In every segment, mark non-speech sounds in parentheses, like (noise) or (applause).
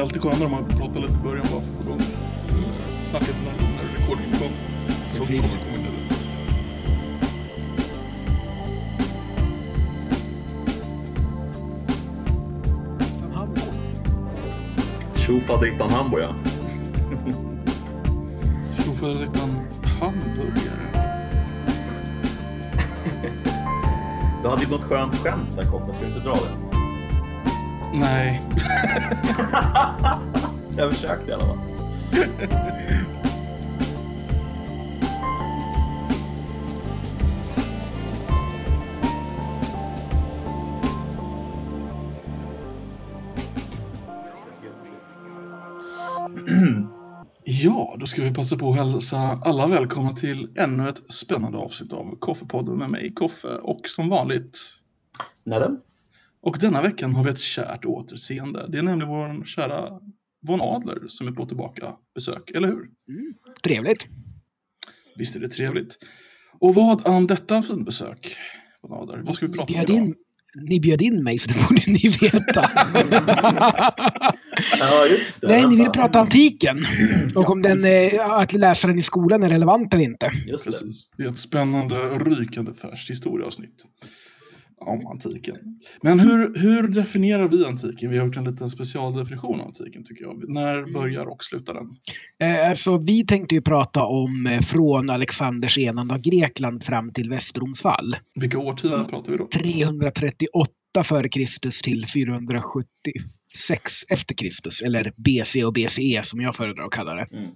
Är alltid skönare om man pratar lite i början bara för att få igång snacket när, när recordingen är igång. Så Precis. kommer det komma in. Tjofaderittan Hambo ja. Tjofaderittan hamburgare. (laughs) Du hade ju något skönt skämt där Koffe, ska du inte dra det? Nej. (laughs) Jag försökte i alla fall. Ja, då ska vi passa på att hälsa alla välkomna till ännu ett spännande avsnitt av Koffepodden med mig, Koffe, och som vanligt. Nedden? Och denna veckan har vi ett kärt återseende. Det är nämligen vår kära Von Adler som är på tillbaka besök, eller hur? Trevligt. Visst är det trevligt. Och vad an detta för besök, Von Adler? Vad ska vi Ni prata om idag? in, ni bjöd in mig så det borde ni veta. (laughs) Ja, just det. Nej, ni ville prata antiken. Och om den, eh, att läsa den i skolan är relevant eller inte. Just det. Precis. Det är ett spännande, rykande färskt historieavsnitt om antiken. Men hur, hur definierar vi antiken? Vi har gjort en liten specialdefinition av antiken tycker jag. När börjar och slutar den? Eh, Alltså, vi tänkte ju prata om eh, från Alexanders enande av Grekland fram till Västerroms fall. Vilka årtionden pratar vi då? 338 före Kristus till 476 efter Kristus. Eller BC och BCE som jag föredrar att kalla det. Mm.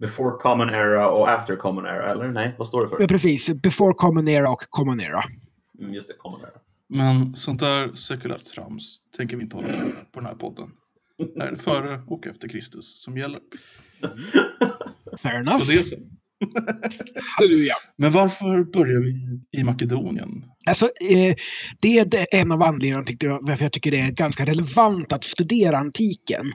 Before common era och after common era, eller? Nej, vad står det Ja, för? precis. Before Common Era och Common Era. Mm, just det, common era. Men sånt där sekulärt trams tänker vi inte hålla på på den här podden. Det är före och efter Kristus som gäller. Fair Så enough. det är så. Halleluja. Men varför börjar vi i Makedonien? Alltså, eh, det är det- en av anledningarna jag, varför jag tycker det är ganska relevant att studera antiken.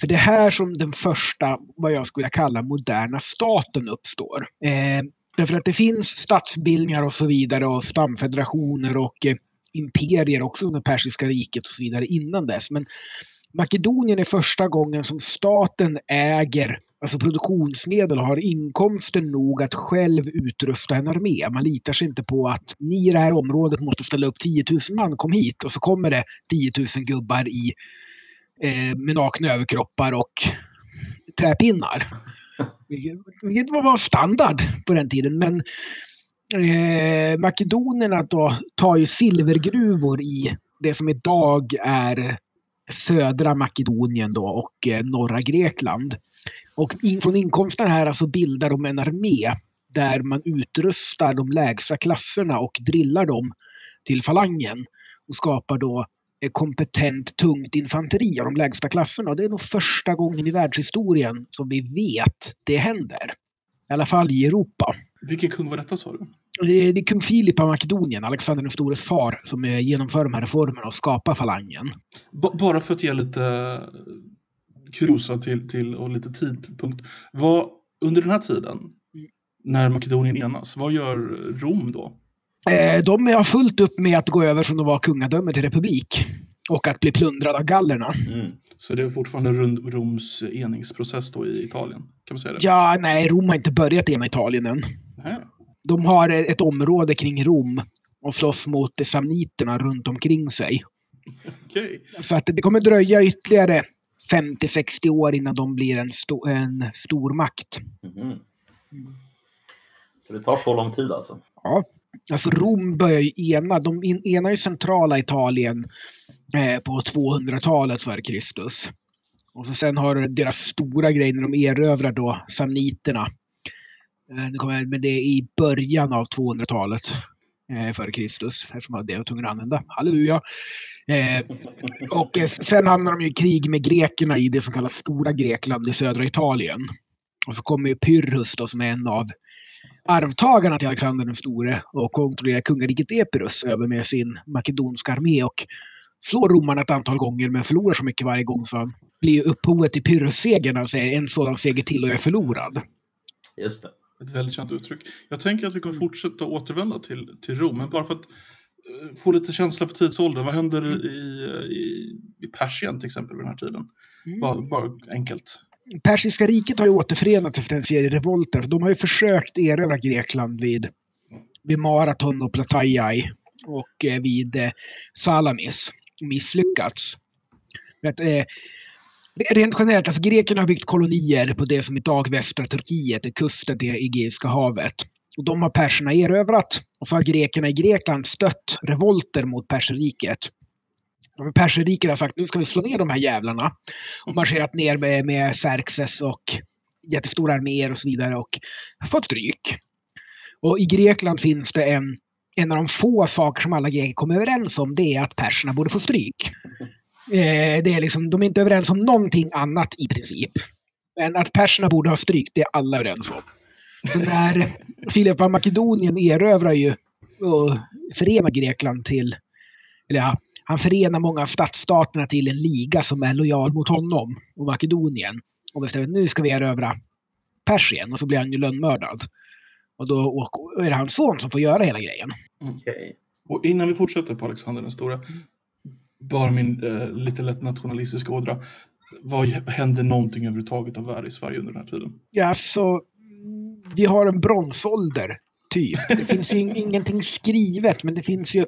För det är här som den första, vad jag skulle kalla moderna staten uppstår. Eh, därför att det finns statsbildningar och så vidare och stamfederationer och eh, imperier också under persiska riket och så vidare innan dess. Men Makedonien är första gången som staten äger alltså produktionsmedel och har inkomster nog att själv utrusta en armé. Man litar sig inte på att ni i det här området måste ställa upp 10 000 man, kom hit. Och så kommer det 10 000 gubbar i, eh, med nakna överkroppar och träpinnar. Vilket, var standard på den tiden. Men eh, makedonerna då tar ju silvergruvor i det som idag är södra Makedonien då och eh, norra Grekland. Och in, från inkomsterna här alltså bildar de en armé där man utrustar de lägsta klasserna och drillar dem till falangen och skapar då kompetent tungt infanteri av de lägsta klasserna. Och det är nog första gången i världshistorien som vi vet det händer. I alla fall i Europa. Vilken kung var detta sa du? Det är, det är kung Filip av Makedonien, Alexander den stores far, som eh, genomför de här reformerna och skapar falangen. B- bara för att ge lite kuriosa till, till och lite tidpunkt. Vad, under den här tiden, när Makedonien enas, vad gör Rom då? Eh, de har fullt upp med att gå över från att vara kungadöme till republik. Och att bli plundrad av gallerna. Mm. Så det är fortfarande Rom- Roms eningsprocess då i Italien? Kan man säga det? Ja, nej, Rom har inte börjat ena Italien än. Nähä. De har ett område kring Rom och slåss mot samniterna runt omkring sig. Okej. Så att det kommer dröja ytterligare 50-60 år innan de blir en, sto en stor makt. Mhm. Så det tar så lång tid alltså? Ja. Alltså Rom börjar ju ena, de enar ju centrala Italien eh, på 200-talet före Kristus. Och så sen har du deras stora grej när de erövrar då samniterna. Eh, nu kommer jag, men det är i början av 200-talet eh, före Kristus. Eftersom det jag var tvungen att använda. Halleluja! Eh, och eh, sen hamnar de ju i krig med grekerna i det som kallas Stora Grekland i södra Italien. Och så kommer ju Pyrrhus då som är en av arvtagarna till Alexander den store och kontrollerar kungariket Epirus över med sin makedonska armé och slår romarna ett antal gånger men förlorar så mycket varje gång så blir ju upphovet till Pyrrhus-segern han säger en sådan seger till och jag är förlorad. Just det. Ett väldigt känt uttryck. Jag tänker att vi kommer fortsätta återvända till, till Rom, men bara för att eh, få lite känsla för tidsåldern. Vad händer i, i i Persien till exempel vid den här tiden? Mm. Bara, bara enkelt. Persiska riket har ju återförenats efter en serie revolter. För de har ju försökt erövra Grekland vid, vid Marathon och Plataiai och eh, vid eh, Salamis. Misslyckats. Att, eh, rent generellt, alltså grekerna har byggt kolonier på det som idag västra Turkiet är kusten till Egeiska havet. Och de har perserna erövrat. Och så har grekerna i Grekland stött revolter mot perserriket. Perserriket har sagt nu ska vi slå ner de här jävlarna. Och marscherat ner med, med Xerxes och jättestora arméer och så vidare och fått stryk. Och i Grekland finns det en, en av de få saker som alla greker kommer överens om. Det är att perserna borde få stryk. Eh, det är liksom, de är inte överens om någonting annat i princip. Men att perserna borde ha stryk, det är alla överens om. Så när Filip av Makedonien erövrar ju och förenar Grekland till, eller ja, han förenar många av stadsstaterna till en liga som är lojal mot honom och Makedonien. Och bestämmer att nu ska vi erövra Persien och så blir han ju lönnmördad. Och då är det hans son som får göra hela grejen. Okej. Och innan vi fortsätter på Alexander den stora, bara min eh, lite lätt nationalistiska ådra. Vad hände någonting överhuvudtaget av värde i Sverige under den här tiden? Ja, så vi har en bronsålder, typ. Det finns ju ingenting skrivet, men det finns ju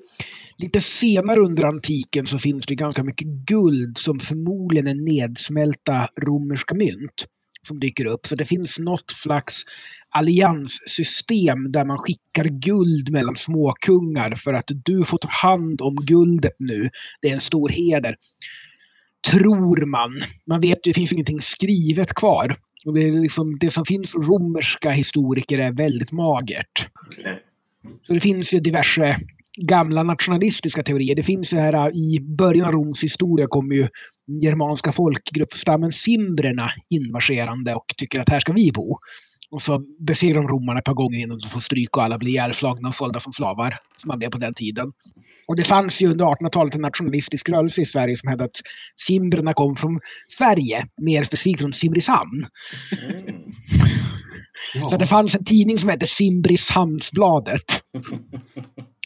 lite senare under antiken så finns det ganska mycket guld som förmodligen är nedsmälta romerska mynt som dyker upp. Så det finns något slags allianssystem där man skickar guld mellan småkungar för att du får ta hand om guldet nu. Det är en stor heder. Tror man. Man vet ju, det finns ingenting skrivet kvar. Och det, är liksom, det som finns för romerska historiker är väldigt magert. Okej. Så det finns ju diverse gamla nationalistiska teorier. Det finns ju här i början av Roms historia kommer ju germanska folkgruppstammen simbrerna inmarscherande och tycker att här ska vi bo. Och så besegrar de romarna ett par gånger innan de får stryk och alla blir ihjälslagna och sålda som slavar. Som man blev på den tiden. Och det fanns ju under 1800-talet en nationalistisk rörelse i Sverige som hävdade att simbrerna kom från Sverige, mer specifikt från Simrishamn. Mm. Så att det fanns en tidning som hette Simrishamnsbladet.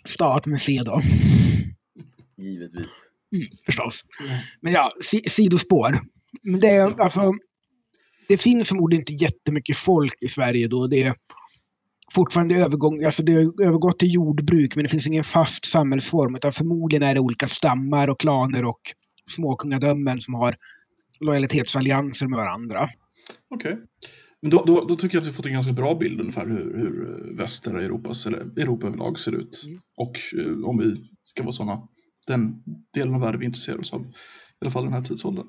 Stat med C då. Givetvis. Mm, förstås. Ja. Men ja, si sidospår. Men det, är, alltså, det finns förmodligen inte jättemycket folk i Sverige då. Det är fortfarande övergång, alltså det har övergått till jordbruk men det finns ingen fast samhällsform utan förmodligen är det olika stammar och klaner och småkungadömen som har lojalitetsallianser med varandra. Okej. Men då, då, då tycker jag att vi fått en ganska bra bild ungefär hur, hur eh, västra Europas, eller Europa överlag ser ut. Mm. Och eh, om vi ska vara sådana, den delen av världen vi intresserar oss av. I alla fall den här tidsåldern.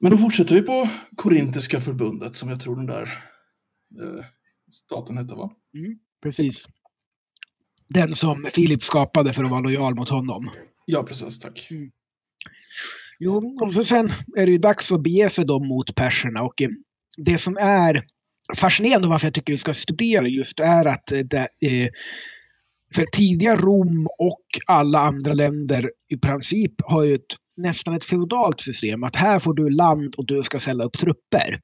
Men då fortsätter vi på Korintiska förbundet som jag tror den där eh, staten hette va? Precis. Den som Filip skapade för att vara lojal mot honom. Ja precis, tack. Jo, och så sen är det ju dags att bege sig då mot perserna och eh, det som är fascinerande och varför jag tycker vi ska studera just är att eh, det, eh, för tidiga Rom och alla andra länder i princip har ju ett, nästan ett feodalt system. Att här får du land och du ska ställa upp trupper.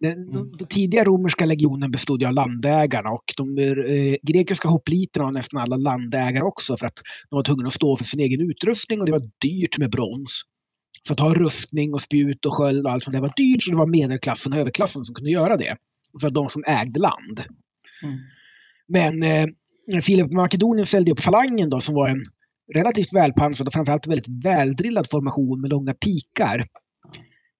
Den, Mm. den tidiga romerska legionen bestod ju av landägarna och de eh, grekiska hopliterna var nästan alla landägare också för att de var tvungna att stå för sin egen utrustning och det var dyrt med brons. Så att ha rustning och spjut och sköld och allt sånt där var dyrt så det var medelklassen och överklassen som kunde göra det. Så att de som ägde land. Mm. Men eh, Filip Makedonien ställde upp falangen då som var en relativt välpansrad och framförallt väldigt väldrillad formation med långa pikar.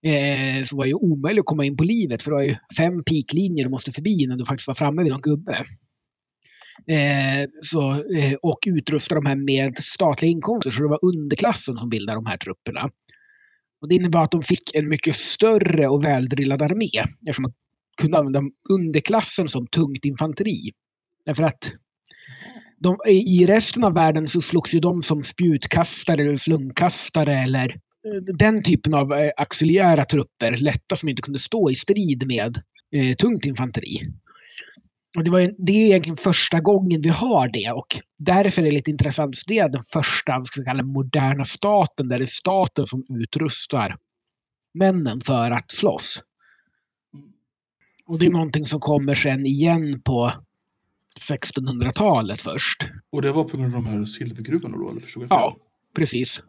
Eh, så var ju omöjligt att komma in på livet för det var ju fem piklinjer du måste förbi innan du faktiskt var framme vid någon gubbe. Eh, så, eh, och utrusta de här med statliga inkomster så det var underklassen som bildade de här trupperna. Och det innebar att de fick en mycket större och väldrillad armé eftersom man kunde använda underklassen som tungt infanteri. Därför att de, i resten av världen så slogs ju de som spjutkastare eller slungkastare eller eh, den typen av eh, auxiliära trupper, lätta som inte kunde stå i strid med eh, tungt infanteri. Och det, var, ju- det är egentligen första gången vi har det och därför är det lite intressant att studera den första ska vi kalla, moderna staten där det är staten som utrustar männen för att slåss. Och det är någonting som kommer sen igen på 1600-talet först. Och det var på grund av de här silvergruvorna då, eller förstod jag? Ja, precis.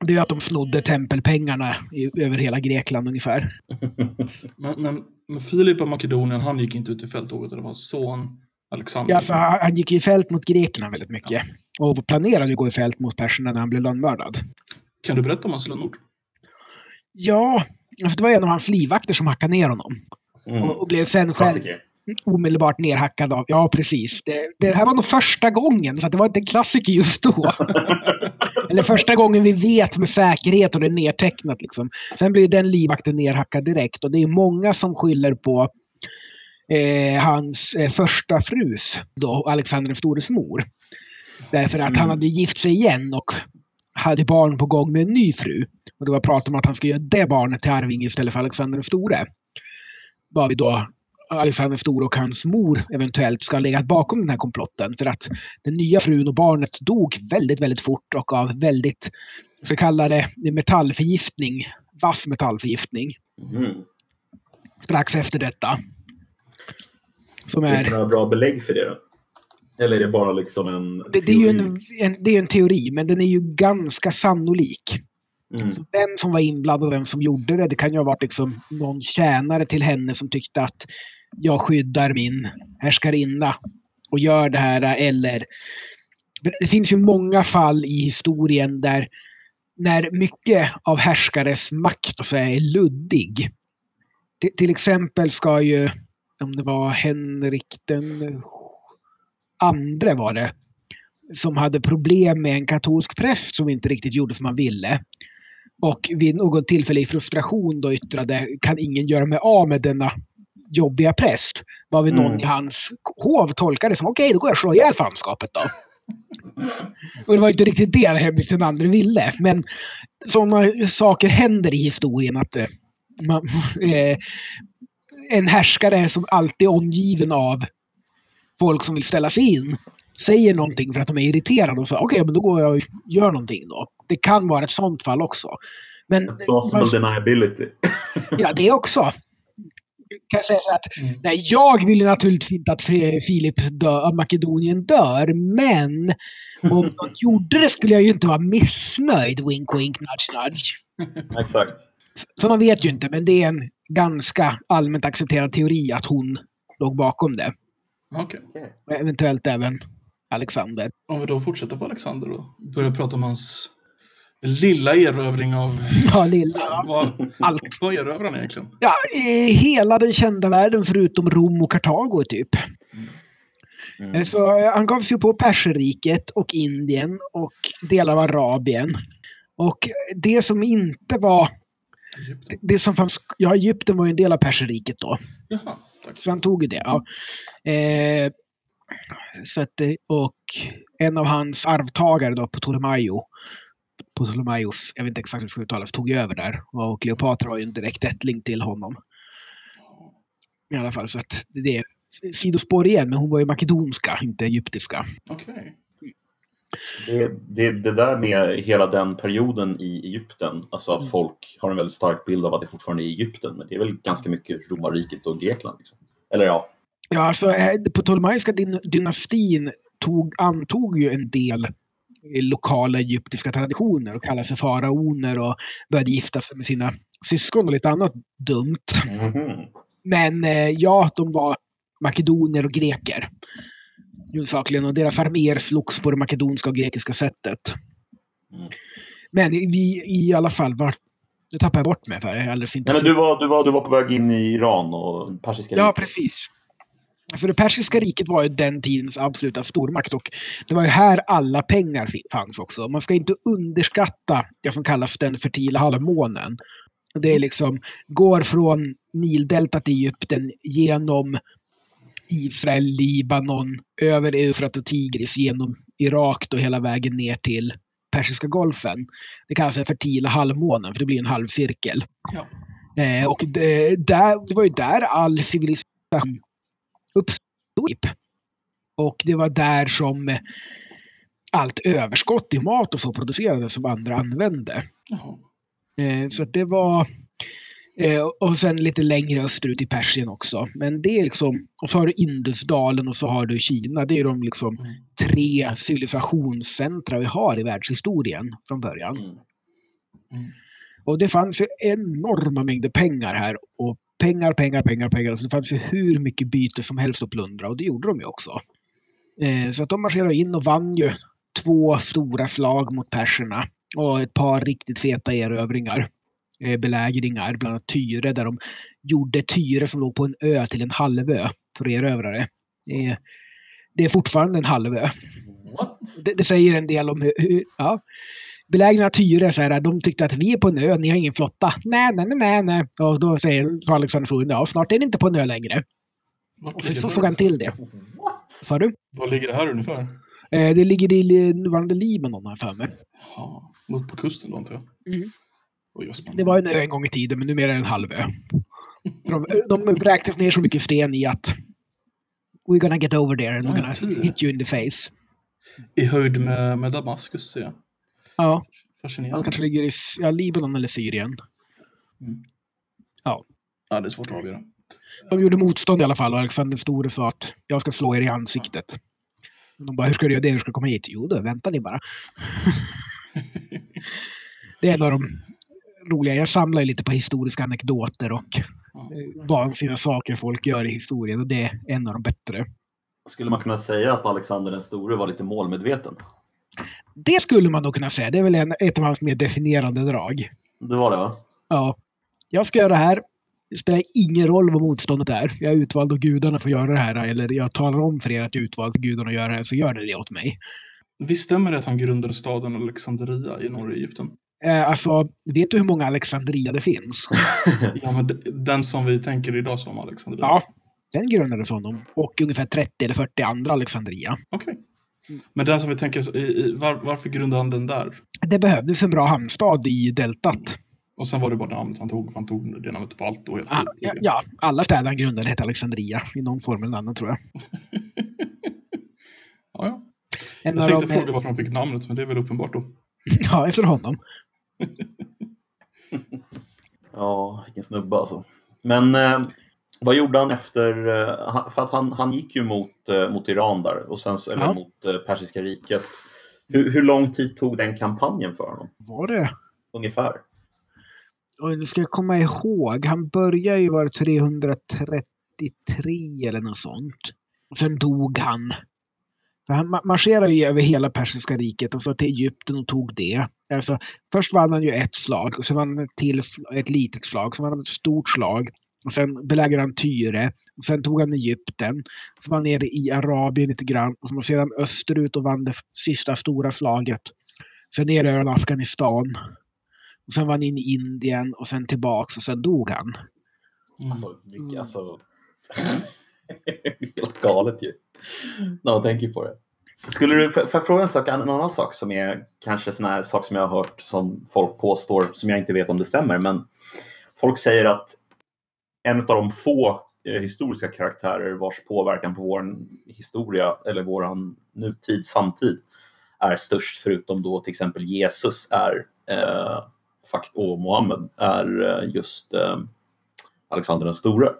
Det är att de snodde tempelpengarna i, över hela Grekland ungefär. (laughs) Men, men, men Filip av Makedonien, han gick inte ut i fälttåget. Det var son Alexander. Ja, alltså, han, han gick i fält mot Grekland väldigt mycket. Och planerade att gå i fält mot perserna när han blev lönnmördad. Kan du berätta om hans lönnord? Ja, alltså det var en av hans livvakter som hackade ner honom. Mm. Och, och blev sen själv Klassiker. Omedelbart nerhackad av... Ja, precis. Det, det här var nog första gången, så det var inte en klassiker just då. (laughs) Eller första gången vi vet med säkerhet och det är nedtecknat. Liksom. Sen blir den livvakten nerhackad direkt och det är många som skyller på eh, hans eh, första frus, då, Alexander den stores mor. Därför att han Mm. hade gift sig igen och hade barn på gång med en ny fru. Och det var prat om att han ska göra det barnet till arving istället för Alexander den store. Var vi då Alexander den store och hans mor eventuellt ska ha legat bakom den här komplotten. För att den nya frun och barnet dog väldigt, väldigt fort och av väldigt, så kallade metallförgiftning, vass metallförgiftning, Mm. strax efter detta. Som Finns det är, några bra belägg för det då? Eller är det bara liksom en det, det är ju en, en, det är en teori, men den är ju ganska sannolik. Mm. Så vem som var inblandad och vem som gjorde det, det kan ju ha varit liksom någon tjänare till henne som tyckte att jag skyddar min härskarinna och gör det här. Eller det finns ju många fall i historien där när mycket av härskares makt och så är luddig. T till exempel ska ju, om det var Henrik den andre var det, som hade problem med en katolsk präst som inte riktigt gjorde som han ville. Och vid något tillfälle i frustration då yttrade kan ingen göra mig av med denna jobbiga präst. Varvid någon Mm. i hans hov tolkade som okej, då går jag och slår ihjäl fanskapet då. Och det var inte riktigt det Henrik den andre ville. Men sådana saker händer i historien att eh, man, (laughs) eh, en härskare som alltid är omgiven av folk som vill ställa sig in säger någonting för att de är irriterade och så okej, men då går jag och gör någonting då. Det kan vara ett sånt fall också. Men Plausible deniability. ja, det också. Kan jag säga så att Mm. nej, jag vill naturligtvis inte att Filip dö, av Makedonien dör, men (laughs) om någon gjorde det skulle jag ju inte vara missnöjd. Wink, wink, nudge, nudge. Exakt. Så man vet ju inte, men det är en ganska allmänt accepterad teori att hon låg bakom det. Okej. Och Eventuellt även Alexander. Om vi då fortsätter på Alexander då. Börjar prata om hans lilla erövring av... (laughs) Ja, lilla. (laughs) Vad, Allt. vad erövrar han egentligen? Ja, i hela den kända världen förutom Rom och Kartago typ. Mm. Så eh, han gav sig på Perserriket och Indien och delar av Arabien. Och det som inte var... Egypten. Det som fanns... Ja, Egypten var ju en del av Perserriket då. Jaha, tack. Så han tog ju det. Ja. Eh, så att, det- och en av hans arvtagare då, Ptolemaio, Ptolemaios, jag vet inte exakt hur det ska uttalas, tog ju över där. Och Kleopatra var ju en direkt ättling till honom. I alla fall, så att det är sidospår igen, men hon var ju makedonska, inte egyptiska. Okej. Det, det, det där med hela den perioden i Egypten, alltså att Mm. folk har en väldigt stark bild av att det fortfarande är Egypten, men det är väl ganska mycket romarriket och Grekland. Liksom. Eller ja, Ja, alltså eh, på Ptolemaiska dyn- dynastin tog, antog ju en del eh, lokala egyptiska traditioner och kallade sig faraoner och började gifta sig med sina syskon och lite annat dumt. Mhm. Men eh, ja, de var makedoner och greker. Huvudsakligen. Och deras arméer slogs på det makedonska och grekiska sättet. Mm. Men vi i alla fall var... Nu tappade jag bort mig för alldeles inte Nej, men du, var, du, var, du var på väg in i Iran och Persiska Ja, precis. Alltså det persiska riket var ju den tidens absoluta stormakt och det var ju här alla pengar fanns också. Man ska inte underskatta det som kallas den fertila halvmånen. Det är liksom, går från Nildeltat i Egypten genom Israel, Libanon, över Eufrat och Tigris, genom Irak och hela vägen ner till Persiska golfen. Det kallas den fertila halvmånen för det blir en halvcirkel. Ja. Eh, och det, där, det var ju där all civilisation uppstod. Och det var där som allt överskott i mat och så producerades som andra använde. Eh, så att det var... Eh, och sen lite längre österut i Persien också. Men det är liksom... Och så har du Indusdalen och så har du Kina. Det är de liksom Mm. tre civilisationscentra vi har i världshistorien från början. Mm. Mm. Och det fanns ju enorma mängder pengar här. Och pengar, pengar, pengar, pengar. Så det fanns ju hur mycket byte som helst att plundra och det gjorde de ju också. Eh, så att de marscherade in och vann ju två stora slag mot perserna och ett par riktigt feta erövringar. Eh, belägringar, bland annat Tyre där de gjorde Tyre som låg på en ö till en halvö för att erövra det. Är, fortfarande en halvö. Det, det säger en del om hur... hur ja. Belägringen av Tyre, så här, de tyckte att vi är på en ö, ni har ingen flotta. Nej, nej, nej, nej. Och då säger så Alexander Florin, ja, snart är ni inte på en ö längre. Och så såg han till det. What? Sa du? Var ligger det här ungefär? Eh, det ligger i nuvarande Libanon, har för mig. Ja, mot på kusten då antar jag. Mm. Oj. Det var en ö en gång i tiden, men numera är det en halv ö. De, de räknade ner så mycket sten i att We're gonna get over there and we're gonna hit you in the face. I höjd med, med Damaskus ser jag. Ja, han Fascinerande. kanske ligger i ja, Libanon eller Syrien. Ja, det är svårt att avgöra. De gjorde motstånd i alla fall och Alexander Store sa att jag ska slå er i ansiktet. De bara, hur ska du göra det? Hur ska du komma hit? Jo, då vänta ni bara. (laughs) det är en av de roliga. Jag samlar lite på historiska anekdoter och Ja. eh, vansinniga saker folk gör i historien och det är en av de bättre. Skulle man kunna säga att Alexander den store var lite målmedveten? Det skulle man nog kunna säga. Det är väl en, ett av hans mer definierande drag. Det var det va? Ja. Jag ska göra det här. Det spelar ingen roll vad motståndet är. Jag är utvald av gudarna för att göra det här. Eller jag talar om för er att jag är utvald av gudarna att göra det här, så gör det det åt mig. Visst stämmer det att han grundade staden Alexandria i norra Egypten? Eh, alltså, vet du hur många Alexandria det finns? (laughs) Ja, men den som vi tänker idag som Alexandria? Ja, den grundades honom. Och ungefär 30 eller 40 andra Alexandria. Okej. Men den som vi tänker, i, i, var, varför grundade han den där? Det behövdes en bra hamnstad i deltat. Och sen var det bara namnet han tog, för han tog det namnet på allt och helt Ah, ja, ja, alla städer han grundade hette Alexandria i någon form eller annan tror jag. (laughs) ja, ja. En Jag tänkte dem, fråga varför han fick namnet, men det är väl uppenbart då. (laughs) ja, efter honom. (laughs) Ja, vilken snubbe alltså. Men eh, vad gjorde han efter... Eh, för att han, han gick ju mot, eh, mot Iran där, och sen, eller Ja. mot eh, Persiska riket. Hur, hur lång tid tog den kampanjen för honom? Var det? Ungefär? Och nu ska jag komma ihåg. Han började ju vara 333 eller något sånt. Och sen dog han. För han ma- marscherade ju över hela Persiska riket och så till Egypten och tog det. Alltså, först vann han ju ett slag och sen vann han ett till ett litet slag. Sen vann han ett stort slag. Och sen belägrade han Tyre. Och sen tog han Egypten. Så var han nere i Arabien lite grann. Och så ser han österut och vann det sista stora slaget. Sen erövrade han Afghanistan. Och sen var han in i Indien och sen tillbaks och sen dog han. Mm. Alltså, vilka, Mm. alltså... (laughs) Helt galet ju. När man tänker på det. Skulle du, får jag fråga en, sak, en annan sak som är kanske sån här sak som jag har hört som folk påstår, som jag inte vet om det stämmer, men folk säger att en av de få eh, historiska karaktärer vars påverkan på vår historia eller vår nutid, samtid är störst, förutom då till exempel Jesus är eh, fakt- och Mohammed, är eh, just eh, Alexander den store.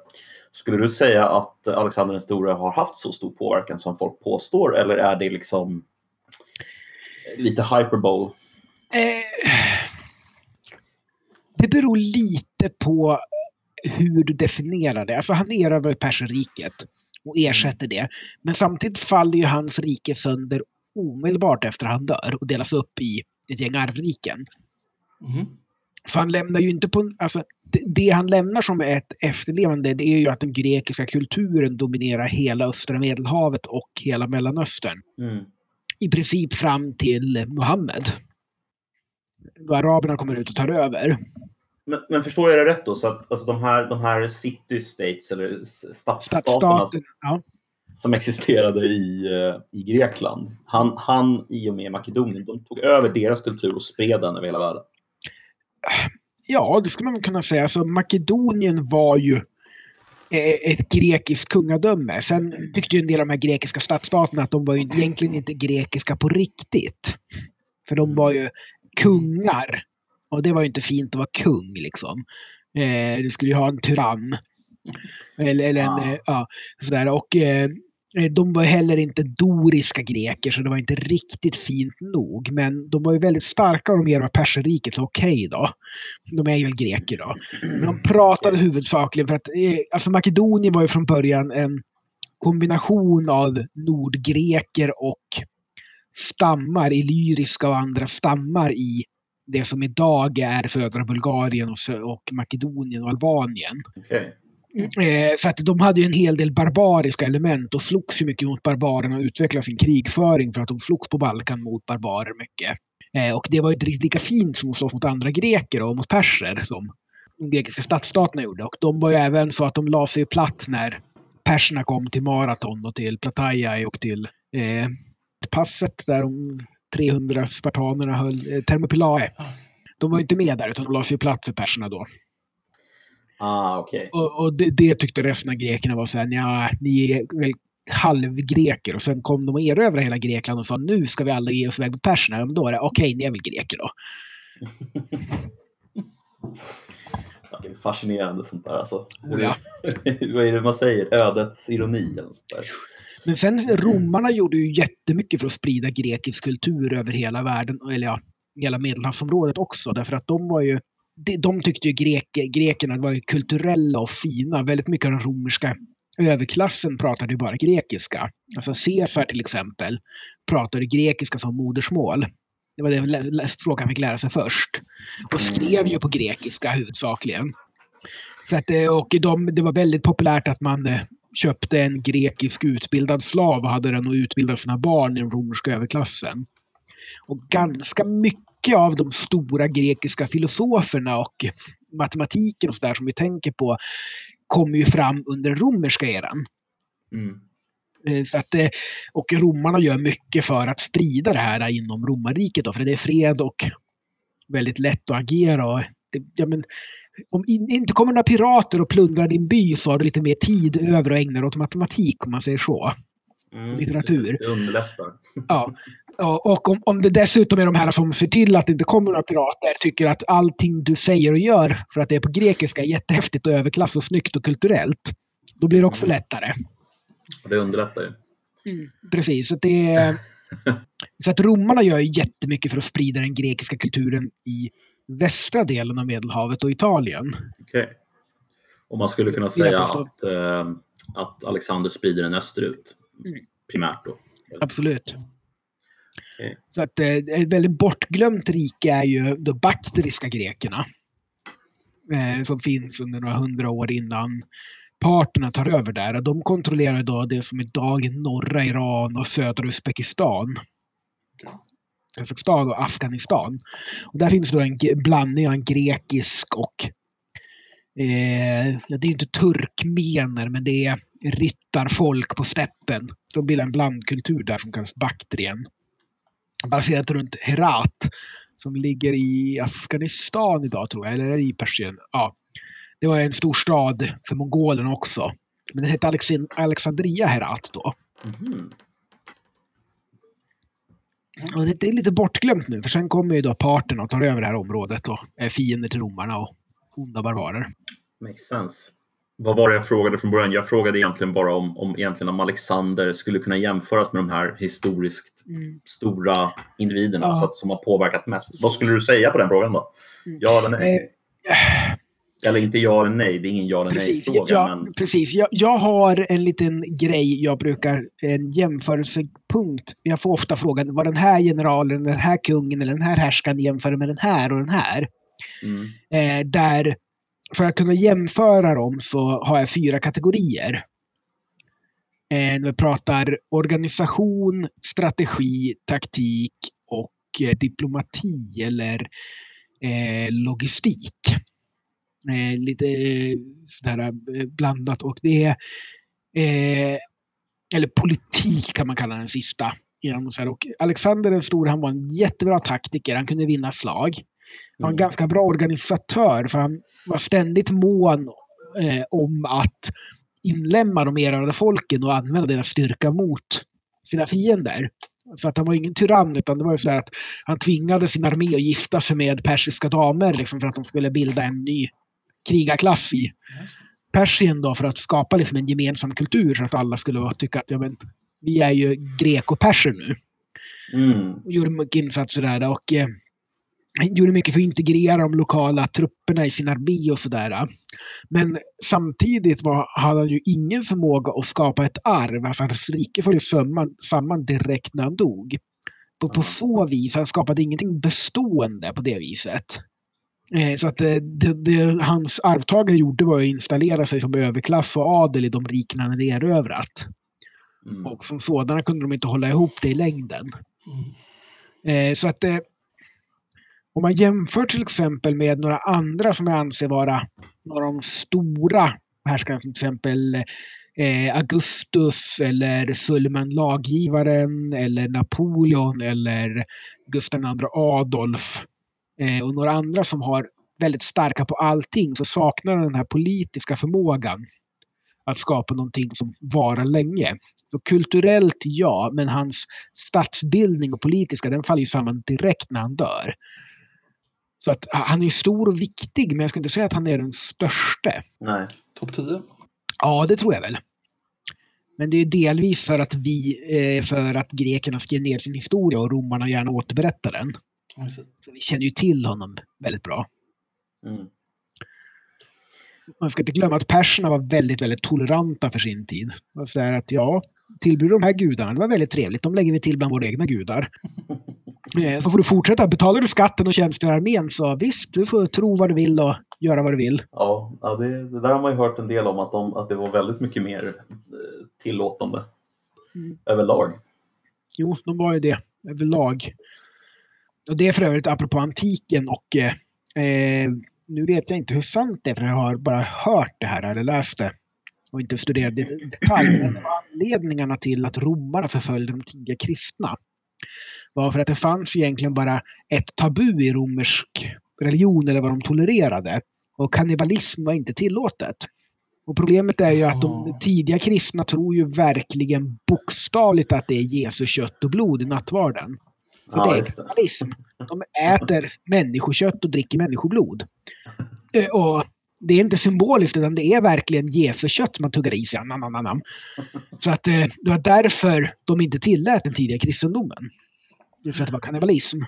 Skulle du säga att Alexander den store har haft så stor påverkan som folk påstår eller är det liksom eh, lite hyperbole? Eh, det beror lite på hur du definierar det. Alltså han erövrar Perserriket och ersätter det. Men samtidigt faller ju hans rike sönder omedelbart efter han dör och delas upp i ett gäng arvriken. Mhm. Så han lämnar ju inte på... Alltså, det, det han lämnar som ett efterlevande det är ju att den grekiska kulturen dominerar hela östra medelhavet och hela Mellanöstern. Mm. I princip fram till Muhammed. Då araberna kommer ut och tar över. Men, men förstår jag det rätt då? Så att alltså, de, här, de här city states eller stadsstaterna Stadsstaten, ja. som existerade i, eh, i Grekland, han, han i och med Makedonien, de tog över deras kultur och spred den över hela världen. ja, det skulle man kunna säga. Alltså, Makedonien var ju eh, ett grekiskt kungadöme. Sen tyckte ju en del av de här grekiska stadsstaterna att de var ju egentligen inte grekiska på riktigt. För de var ju kungar. Och det var ju inte fint att vara kung liksom. Eh, du skulle ju ha en tyrann. Eller, eller en, Ah. eh, ja, sådär. Och eh, Eh, de var heller inte doriska greker så det var inte riktigt fint nog. Men de var ju väldigt starka och de era perserriket, så okej okay då. De är ju greker då. Men de pratade huvudsakligen för att eh, alltså Makedonien var ju från början en kombination av nordgreker och stammar, illyriska och andra stammar i det som idag är södra Bulgarien och, och Makedonien och Albanien. Okay. Eh, så att de hade ju en hel del barbariska element och slogs ju mycket mot barbarerna och utvecklade sin krigföring för att de slogs på Balkan mot barbarer mycket. Eh, och det var ju inte riktigt lika fint som att slåss mot andra greker och mot perser som de grekiska stadsstaterna gjorde. Och de var ju även så att de la sig platt när perserna kom till Maraton och till Plataja och till eh, passet där de 300 spartanerna höll, eh, Thermopylae. De var inte med där utan de la sig platt för perserna då. Ah, okay. Och, och det, det, tyckte resten av grekerna var så här, ja, ni är väl halvgreker. Och sen kom de och erövrade hela Grekland och sa nu ska vi alla ge oss iväg på perserna. Men då är det okej, okay, ni är väl greker då. (laughs) ja, det är fascinerande sånt där alltså. Oh, ja. (laughs) Vad är det man säger? Ödets ironi eller sånt där. Men sen romarna gjorde ju jättemycket för att sprida grekisk kultur över hela världen, eller ja, hela medelhavsområdet också. Därför att de var ju de tyckte ju grek, grekerna var kulturella och fina. Väldigt mycket av den romerska överklassen pratade ju bara grekiska. Alltså Caesar till exempel pratade grekiska som modersmål. Det var det språk han fick lära sig först. Och skrev ju på grekiska huvudsakligen. Så att, eh, och de, det var väldigt populärt att man eh, köpte en grekisk utbildad slav och hade den och utbildade sina barn i den romerska överklassen. Och ganska mycket av de stora grekiska filosoferna och matematiken och så där som vi tänker på kommer ju fram under den romerska eran. Mm. Eh, så att, eh, och romarna gör mycket för att sprida det här inom romarriket. Då, för det är fred och väldigt lätt att agera. Och det, ja, men, om in, inte kommer några pirater och plundrar din by så har du lite mer tid över att ägna dig åt matematik om man säger så. Mm, Litteratur. Det underlättar. (laughs) Ja, och om, om det dessutom är de här som ser till att det inte kommer några pirater, tycker att allting du säger och gör, för att det är på grekiska, är jättehäftigt och överklass och snyggt och kulturellt, då blir det också mm. lättare. Det underlättar ju. Mm, precis. Så, det, (laughs) så att romarna gör jättemycket för att sprida den grekiska kulturen i västra delen av Medelhavet och Italien. Okej. Okay. Och man skulle kunna säga att, eh, att Alexander sprider den österut, mm. primärt då? Absolut. Okay. Så att eh, ett väldigt bortglömt rike är ju de bakteriska grekerna. Eh, som finns under några hundra år innan parterna tar över där. De kontrollerar då det som idag är norra Iran och södra Uzbekistan. Kazakstan och Afghanistan. Och där finns då en blandning av en grekisk och eh, det är inte turkmener men det är ryttarfolk på steppen. De bildar en blandkultur där som kallas Baktrien baserat runt Herat som ligger i Afghanistan idag tror jag, eller i Persien. Ja. Det var en stor stad för mongolerna också. Men den hette Alexandria Herat då. Mm. Och det är lite bortglömt nu, för sen kommer ju då parterna och tar över det här området och är fiender till romarna och onda barbarer. Makes sense. Vad var det jag frågade från början? Jag frågade egentligen bara om, om, egentligen om Alexander skulle kunna jämföras med de här historiskt mm. stora individerna ja. så att, som har påverkat mest. Vad skulle du säga på den frågan då? Mm. Ja eller nej? Eh. Eller inte ja eller nej, det är ingen ja eller nej-fråga. Ja, men... Precis, jag, jag, har en liten grej jag brukar, en jämförelsepunkt. Jag får ofta frågan vad den här generalen, den här kungen eller den här härskaren jämför med den här och den här. Mm. Eh, där för att kunna jämföra dem så har jag fyra kategorier. Eh, vi pratar organisation, strategi, taktik och eh, diplomati eller eh, logistik. Eh, lite eh, sådär eh, blandat och det är eller politik kan man kalla den sista. Och Alexander den store, han var en jättebra taktiker. Han kunde vinna slag. Han var en mm. ganska bra organisatör för han var ständigt mån eh, om att inlämna de erövrade folken och använda deras styrka mot sina fiender. Så att han var ingen tyrann utan det var ju så att han tvingade sin armé att gifta sig med persiska damer liksom, för att de skulle bilda en ny krigarklass i Persien då för att skapa liksom en gemensam kultur så att alla skulle tycka att ja, men, vi är ju grek-perser nu. Mm. Och gjorde mycket insatser där. Och, eh, gjorde mycket för att integrera de lokala trupperna i sin armé och sådär. Men samtidigt var, hade han ju ingen förmåga att skapa ett arv. Alltså hans rike föll samman, samman direkt när han dog. På, på så vis, han skapade ingenting bestående på det viset. Eh, så att det, det, det, hans arvtagare gjorde var att installera sig som överklass och adel i de riken han hade erövrat. Mm. Och som sådana kunde de inte hålla ihop det i längden. Mm. Eh, så att eh, om man jämför till exempel med några andra som jag anser vara några av de stora härskarna, till exempel eh, Augustus eller Suleiman laggivaren eller Napoleon eller Gustav II Adolf eh, och några andra som har väldigt starka på allting så saknar den här politiska förmågan att skapa någonting som varar länge. Så kulturellt ja, men hans statsbildning och politiska den faller ju samman direkt när han dör. Så att han är stor och viktig, men jag skulle inte säga att han är den största. Nej. Topp 10? Ja, det tror jag väl. Men det är delvis för att vi, eh, för att grekerna skrev ner sin historia och romarna gärna återberättar den. I see. Så vi känner ju till honom väldigt bra. Mm. Man ska inte glömma att perserna var väldigt, väldigt toleranta för sin tid. Så där att ja, tillber de här gudarna, det var väldigt trevligt. De lägger vi till bland våra egna gudar. (laughs) Eh, Så får du fortsätta. Betalar du skatten och tjänstgör i armén så visst, du får tro vad du vill och göra vad du vill. Ja, ja det, det där har man ju hört en del om att, de, att det var väldigt mycket mer eh, tillåtande Mm. överlag. Jo, de var ju det överlag. Och det är för övrigt apropå antiken och eh, eh, nu vet jag inte hur sant det är för jag har bara hört det här eller läst det och inte studerat det i detalj. Men anledningarna till att romarna förföljde de tidiga kristna var för att det fanns egentligen bara ett tabu i romersk religion eller vad de tolererade. Och kannibalism var inte tillåtet. Och problemet är ju att de tidiga kristna tror ju verkligen bokstavligt att det är Jesu kött och blod i nattvarden. För Ja, det är kannibalism. De äter människokött och dricker människoblod. (laughs) Eh, Och det är inte symboliskt utan det är verkligen Jesu kött man tuggar i sig. Nam, nam, nam. Så att eh, det var därför de inte tillät den tidiga kristendomen. Just för att det var kannibalism.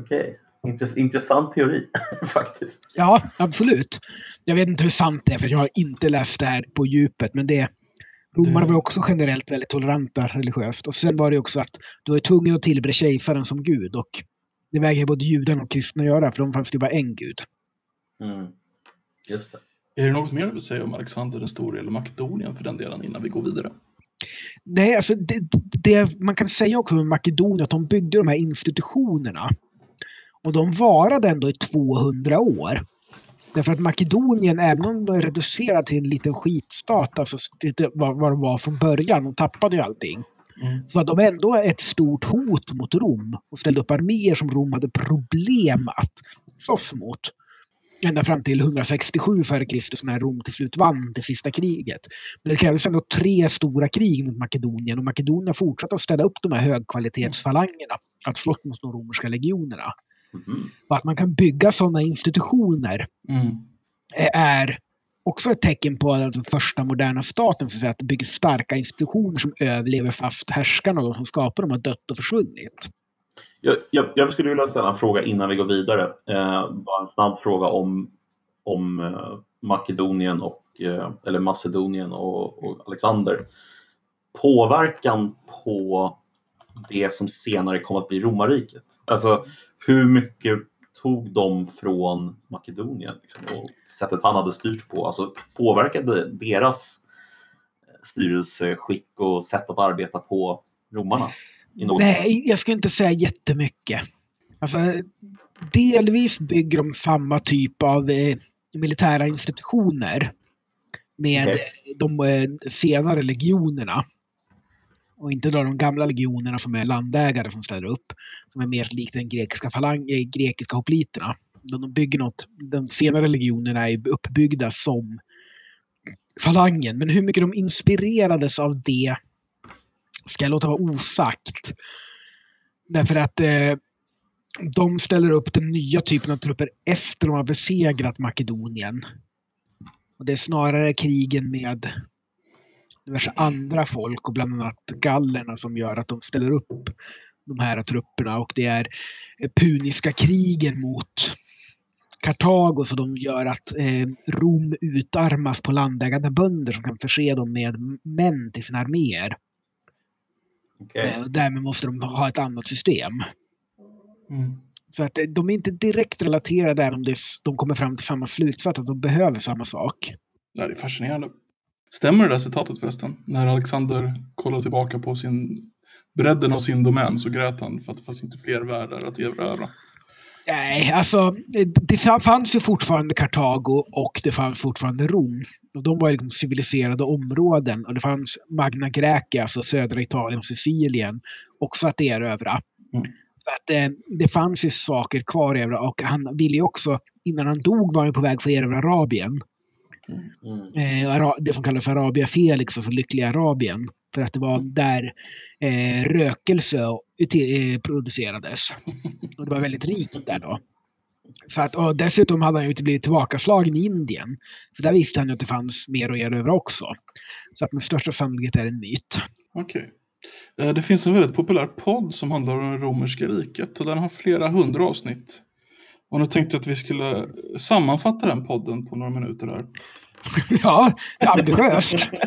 Okej. Intress- intressant teori (laughs) faktiskt. Ja, absolut. Jag vet inte hur sant det är för jag har inte läst det här på djupet. Men det, romarna var också generellt väldigt toleranta religiöst. Och sen var det också att du var tvungen att tillbe kejsaren som gud. Och det vägrar både judarna och kristna göra för de fanns det bara en gud. Mm. Just det. Är det något mer du vill säga om Alexander den store eller Makedonien för den delen innan vi går vidare? Nej, alltså det, det man kan säga också med Makedonien att de byggde de här institutionerna. Och de varade ändå i 200 år. Därför att Makedonien, även om de var reducerade till en liten skitstat, alltså vad de var från början, de tappade ju allting. Mm. Så var de ändå ett stort hot mot Rom och ställde upp arméer som Rom hade problem att slåss mot. Ända fram till 167 f.Kr. när Rom till slut vann det sista kriget. Men det krävdes ändå tre stora krig mot Makedonien och Makedonien fortsatte att ställa upp de här högkvalitetsfalangerna att slåss mot de romerska legionerna. Mhm. Och att man kan bygga sådana institutioner Mm. är också ett tecken på att den första moderna staten, så att, säga, att det bygger starka institutioner som överlever fast härskarna och de som skapar dem har dött och försvunnit. Jag, jag, jag skulle vilja ställa en fråga innan vi går vidare. Eh, bara en snabb fråga om, om eh, Makedonien och, eh, eller Macedonien och, och Alexander. Påverkan på det som senare kom att bli romarriket. Alltså hur mycket tog de från Makedonien liksom, och sättet han hade styrt på? Alltså påverkade deras eh, styrelseskick och sätt att arbeta på romarna? Nej, jag ska inte säga jättemycket. Alltså, delvis bygger de samma typ av eh, militära institutioner med Okej. de eh, senare legionerna. Och inte då de gamla legionerna som är landägare som ställer upp. Som är mer likt den grekiska, falang, eh, grekiska hopliterna. De, de bygger något, de senare legionerna är uppbyggda som falangen. Men hur mycket de inspirerades av det ska jag låta vara osagt. Därför att eh, de ställer upp den nya typen av trupper efter de har besegrat Makedonien. Och det är snarare krigen med diverse andra folk och bland annat gallerna som gör att de ställer upp de här trupperna och det är puniska krigen mot Kartago så de gör att eh, Rom utarmas på landägande bönder som kan förse dem med män till sina arméer. Okej. Eh, därmed måste de ha ett annat system. Mm. Så att eh, de är inte direkt relaterade även om de kommer fram till samma slutsats att de behöver samma sak. Ja, det är fascinerande. Stämmer det där citatet förresten? När Alexander kollade tillbaka på sin bredden av sin domän så grät han för att det fanns inte fler världar att erövra. Nej, alltså det fa- fanns ju fortfarande Kartago och det fanns fortfarande Rom. Och de var liksom civiliserade områden och det fanns Magna Graecia, alltså södra Italien och Sicilien, också att erövra. Mm. Så att eh, det fanns ju saker kvar att erövra och han ville ju också, innan han dog var han på väg för att erövra Arabien. Mm. Eh, det som kallas Arabia Felix, alltså lyckliga Arabien. För att det var där eh, rökelse uti- eh, producerades. (laughs) Och det var väldigt rikt där då. Så att, och dessutom hade han ju inte blivit tillbakaslagen i Indien. Så där visste han ju att det fanns mer att erövra också. Så att med största sannolikhet är det en myt. Okej. Eh, Det finns en väldigt populär podd som handlar om det romerska riket och den har flera hundra avsnitt. Och nu tänkte jag att vi skulle sammanfatta den podden på några minuter här. (laughs) ja, ambitiöst. (laughs)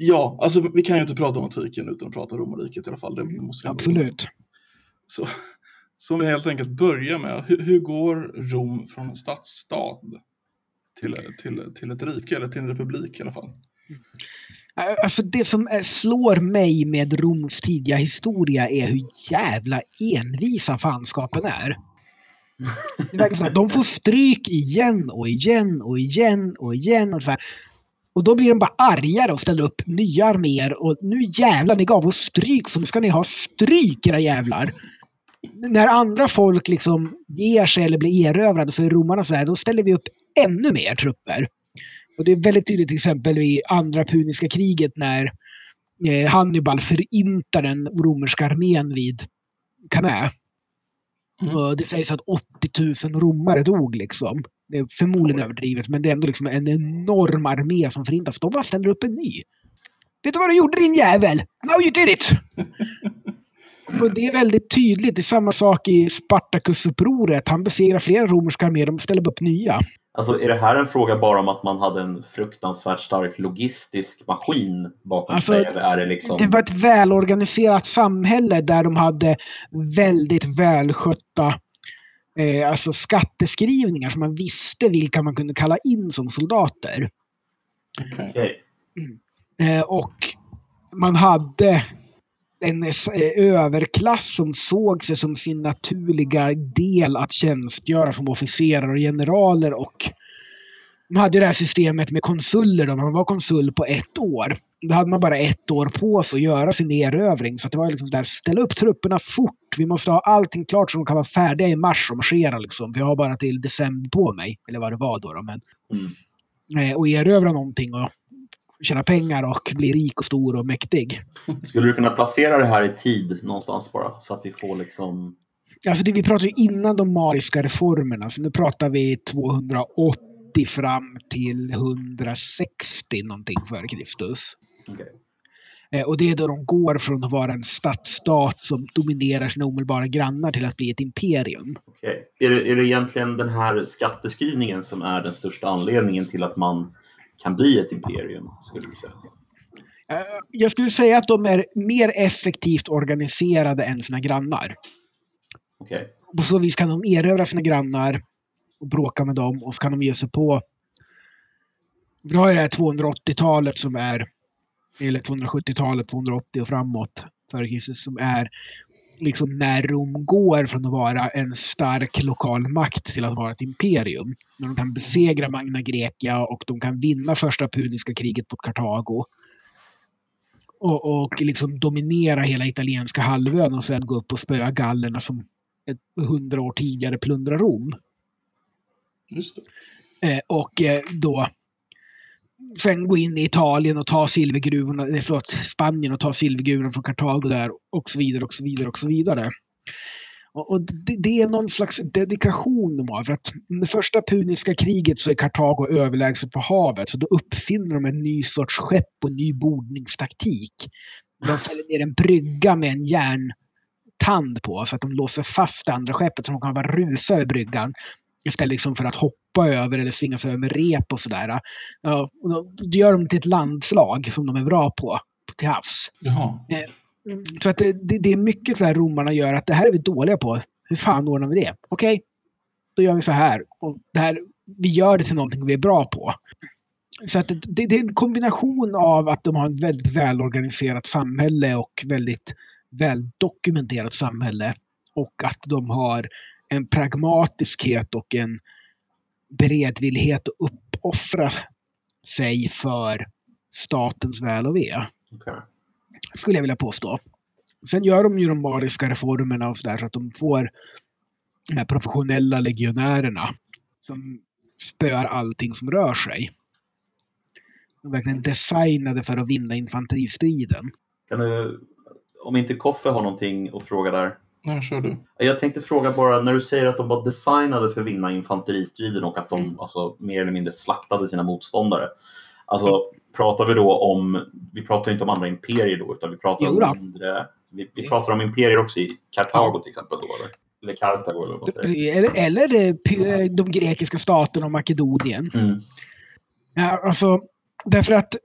Ja, alltså vi kan ju inte prata om antiken utan att prata romarriket i alla fall. Det måste Absolut. Så, så om vi helt enkelt börjar med, hur, hur går Rom från en stadsstad till, till, till ett rike eller till en republik i alla fall? Alltså det som eh, slår mig med Roms tidiga historia är hur jävla envisa fanskapen är. Det de får stryk igen och igen och igen och igen. Och, så här. och då blir de bara argare och ställer upp nya arméer. Och nu jävlar, ni gav oss stryk så nu ska ni ha stryk era jävlar. När andra folk liksom ger sig eller blir erövrade så är romarna så här, då ställer vi upp ännu mer trupper. Och det är väldigt tydligt till exempel i andra puniska kriget när eh, Hannibal förintar den romerska armén vid Cannae. Mm. Det sägs att 80 000 romare dog liksom. Det är förmodligen överdrivet, men det är ändå liksom en enorm armé som förintas. De bara ställer upp en ny. Vet du vad du gjorde din jävel? Now you did it! (laughs) Och det är väldigt tydligt. Det är samma sak i Spartacusupproret. Han besegrar flera romerska arméer, de ställer upp nya. Alltså, är det här en fråga bara om att man hade en fruktansvärt stark logistisk maskin bakom Alltså, sig? Eller är det liksom... Det var ett välorganiserat samhälle där de hade väldigt välskötta eh, alltså skatteskrivningar så man visste vilka man kunde kalla in som soldater. Okej. Okej. Eh, och man hade en eh, överklass som såg sig som sin naturliga del att tjänstgöra som officerare och generaler och man hade ju det här systemet med konsuler då, man var konsul på ett år. Då hade man bara ett år på sig att göra sin erövring. Så det var liksom där, ställ upp trupperna fort. Vi måste ha allting klart så de kan vara färdiga i mars och marschera liksom. Jag har bara till december på mig. Eller vad det var då. då men, Mm. eh, och erövra någonting och tjäna pengar och bli rik och stor och mäktig. Skulle du kunna placera det här i tid någonstans bara? Så att vi får liksom... Alltså det, vi pratar ju innan de mariska reformerna, så nu pratar vi 280 fram till 160 någonting före Kristus. Okej. Eh, och det är då de går från att vara en stadsstat som dominerar sina omedelbara grannar till att bli ett imperium. Okej. Är, det, är det egentligen den här skatteskrivningen som är den största anledningen till att man kan bli ett imperium? Skulle du säga? Eh, jag skulle säga att de är mer effektivt organiserade än sina grannar. Okej. På så vis kan de erövra sina grannar och bråka med dem och så kan de ge sig på... Vi har ju det här 280-talet som är, eller 270-talet, 280 och framåt före Kristus som är liksom när Rom går från att vara en stark lokal makt till att vara ett imperium. När de kan besegra Magna Grecia och de kan vinna första puniska kriget mot Kartago. Och, och liksom dominera hela italienska halvön och sen gå upp och spöa gallerna som ett hundra år tidigare plundrar Rom. Just det. Eh, och eh, då sen gå in i Italien och ta silvergruvorna, nej, förlåt, Spanien och ta silvergruvorna från Kartago där och så vidare och så vidare och så vidare. Och, och det, det, är någon slags dedikation de har. För att under första puniska kriget så är Kartago överlägset på havet. Så då uppfinner de en ny sorts skepp och ny bordningstaktik. De fäller ner en brygga med en järntand på så att de låser fast det andra skeppet så de kan bara rusa över bryggan. Istället liksom för att hoppa över eller svinga sig över med rep och sådär. Ja, då, då gör de till ett landslag som de är bra på till havs. Jaha. Så att det, det, det är mycket så här romarna gör att det här är vi dåliga på. Hur fan ordnar vi det? Okej, okay, då gör vi så här. Och det här. Vi gör det till någonting vi är bra på. Så att det, det är en kombination av att de har ett väldigt välorganiserat samhälle och väldigt väldokumenterat samhälle. Och att de har en pragmatiskhet och en beredvillighet att uppoffra sig för statens väl och ve. Okay. Skulle jag vilja påstå. Sen gör de ju de mariska reformerna och sådär så att de får de här professionella legionärerna som spöar allting som rör sig. De är verkligen designade för att vinna infanteristriden. Kan du, om inte Koffe har någonting att fråga där? Nej, kör du. Jag tänkte fråga bara, när du säger att de var designade för att vinna infanteristriden och att de Mm. alltså, mer eller mindre slaktade sina motståndare. Alltså, pratar vi då om, vi pratar inte om andra imperier då, utan vi pratar Jo om mindre, vi, vi pratar om imperier också i Kartago till exempel då, eller? Eller Kartago eller vad man säger. Eller, eller eh, p- de grekiska staterna och Makedonien. Mm. Ja, alltså, därför att eh,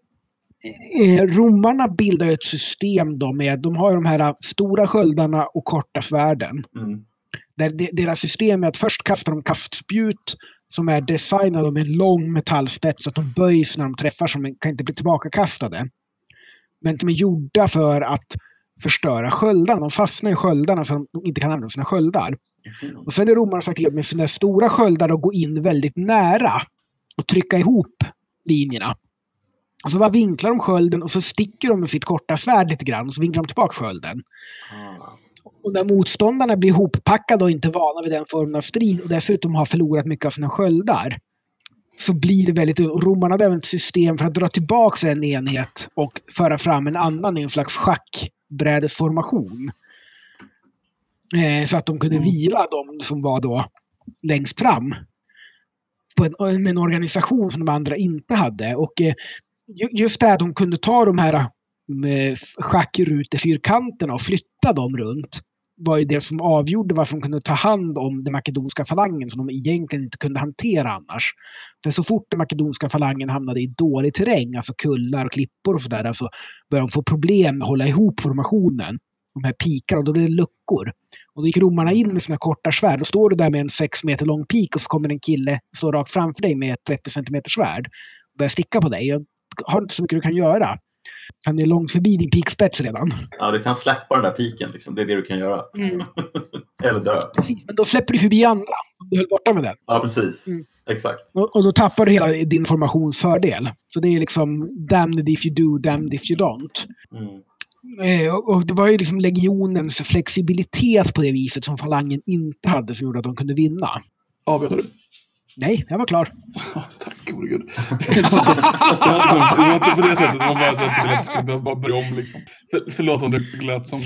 romarna bildar ett system då med, de har de här stora sköldarna och korta svärden. Mm. Där de, deras system är att först kastar de kastspjut som är designade med en lång metallspets så att de böjs när de träffar som kan inte bli tillbakakastade. Men de är gjorda för att förstöra sköldarna. De fastnar i sköldarna så de inte kan använda sina sköldar. Mm. Och sen är romarna sagt till med sina stora sköldar att gå in väldigt nära och trycka ihop linjerna. Och så bara vinklar de skölden och så sticker de med sitt korta svärd lite grann och så vinklar de tillbaka skölden. Ah. Och när motståndarna blir ihoppackade och inte vana vid den formen av strid och dessutom har förlorat mycket av sina sköldar så blir det väldigt... Romarna hade även ett system för att dra tillbaka en enhet och föra fram en annan i en slags schackbrädesformation. Eh, så att de kunde Mm. vila de som var då längst fram. På en, med en organisation som de andra inte hade. Och eh, just det här att de kunde ta de här eh, schackrutefyrkanterna och flytta dem runt var ju det som avgjorde varför de kunde ta hand om den makedonska falangen som de egentligen inte kunde hantera annars. För så fort den makedonska falangen hamnade i dålig terräng, alltså kullar och klippor och sådär, alltså började de få problem med att hålla ihop formationen. De här pikarna, och då blev det luckor. Och då gick romarna in med sina korta svärd. Då står du där med en sex meter lång pik och så kommer en kille stå rakt framför dig med ett 30 centimeter svärd och börjar sticka på dig. Har inte så mycket du kan göra. Han är långt förbi din pikspets redan. Ja, du kan släppa den där piken. Liksom. Det är det du kan göra. Mm. (laughs) Eller dö. Precis, Men då släpper du förbi andra. Om du höll borta med den. Ja, precis. Mm. Exakt. Och, och då tappar du hela din formationsfördel. Så det är liksom damned if you do, damned if you don't. Mm. Eh, och, och det var ju liksom legionens flexibilitet på det viset som falangen inte hade som gjorde att de kunde vinna. Avbryter du? Nej, jag var klar. Tack gode gud. (laughs) det var inte på det sättet, det var bara att jag inte ville att du skulle behöva bara börja om liksom. För, förlåt om det lät som...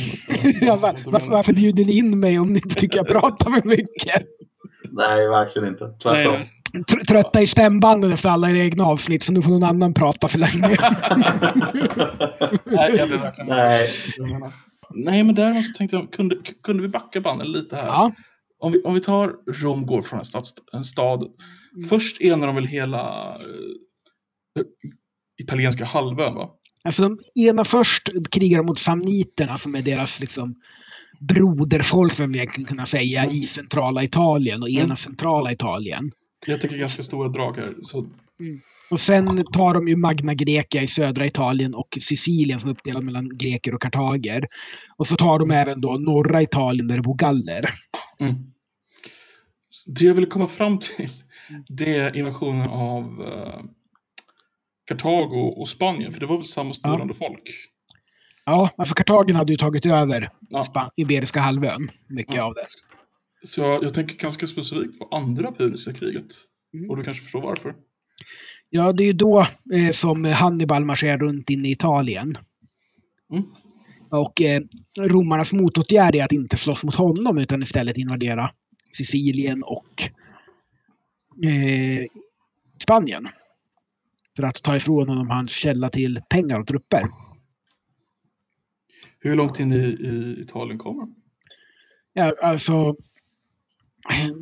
Ja, var, varför, varför bjuder ni in mig om ni inte tycker jag pratar för mycket? Nej, verkligen inte. Tvärtom. Tr- trötta i stämbanden efter alla era egna avsnitt så nu får någon annan prata för länge. (laughs) nej, jag blev verkligen... Nej. Nej, men däremot så tänkte jag, kunde, kunde vi backa bandet lite här? Ja, Om, vi, om vi tar Rom går från en stad, en stad Mm. först enar de väl hela eh, italienska halvön va? alltså de ena först krigar mot samniterna som är deras liksom broderfolk, som vi egentligen kunna säga, i centrala Italien och ena Mm. centrala Italien. Jag tycker ganska stora drag här. Så, Och sen tar de ju Magna Grecia i södra Italien och Sicilien som är uppdelad mellan greker och kartager. Och så tar de även då norra Italien där det bor galler. mm. Det jag ville komma fram till det är invasionen av eh, Kartago och Spanien. För det var väl samma styrande folk? Ja, alltså Kartagen hade ju tagit över Ja. Span- Iberiska halvön. Mycket Ja. av det. Så jag, jag tänker ganska specifikt på andra puniska kriget. Mm. Och du kanske förstår varför. Ja, det är ju då eh, som Hannibal marscherar runt in i Italien. Mm. Och eh, romarnas motåtgärd är att inte slåss mot honom utan istället invadera Sicilien och eh, Spanien. För att ta ifrån honom hans källa till pengar och trupper. Hur långt in i, i Italien kommer? Ja, alltså,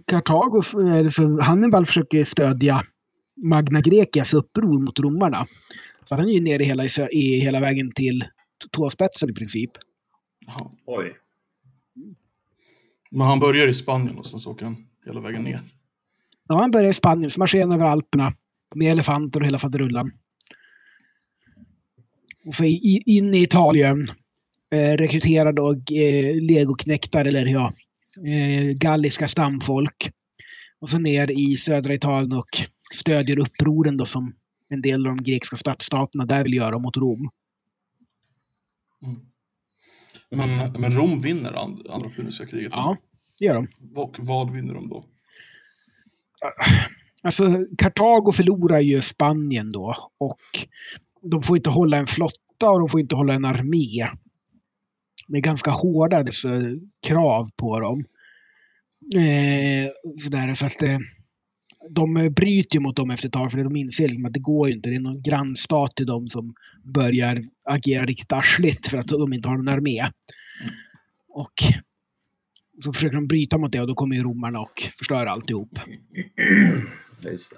Kartago, alltså Hannibal försöker stödja Magna Grecias uppror mot romarna. Så han är ju nere hela, i hela vägen till tåspetsen i princip. Jaha. Oj. Men han börjar i Spanien och sen så åker han hela vägen ner. Ja, han börjar i Spanien, så marscherar han över Alperna med elefanter och hela faderullan. Och så i, in i Italien eh, rekryterar då eh, legoknektar, eller ja, eh, galliska stamfolk. Och så ner i södra Italien och stödjer upproren då som en del av de grekiska stadsstaterna där vill göra mot Rom. Mm. Men, men Rom vinner and, andra puniska kriget. Ja, det gör de. Och vad vinner de då? Alltså, Kartago förlorar ju Spanien då och de får inte hålla en flotta och de får inte hålla en armé. Det är ganska hårda dessa krav på dem. Eh, sådär, så att eh, de bryter ju mot dem efter ett tag för de inser liksom att det går ju inte. Det är någon grannstat till dem som börjar agera riktigt arsligt för att de inte har någon armé. Och så försöker de bryta mot det och då kommer ju romarna och förstör alltihop. Just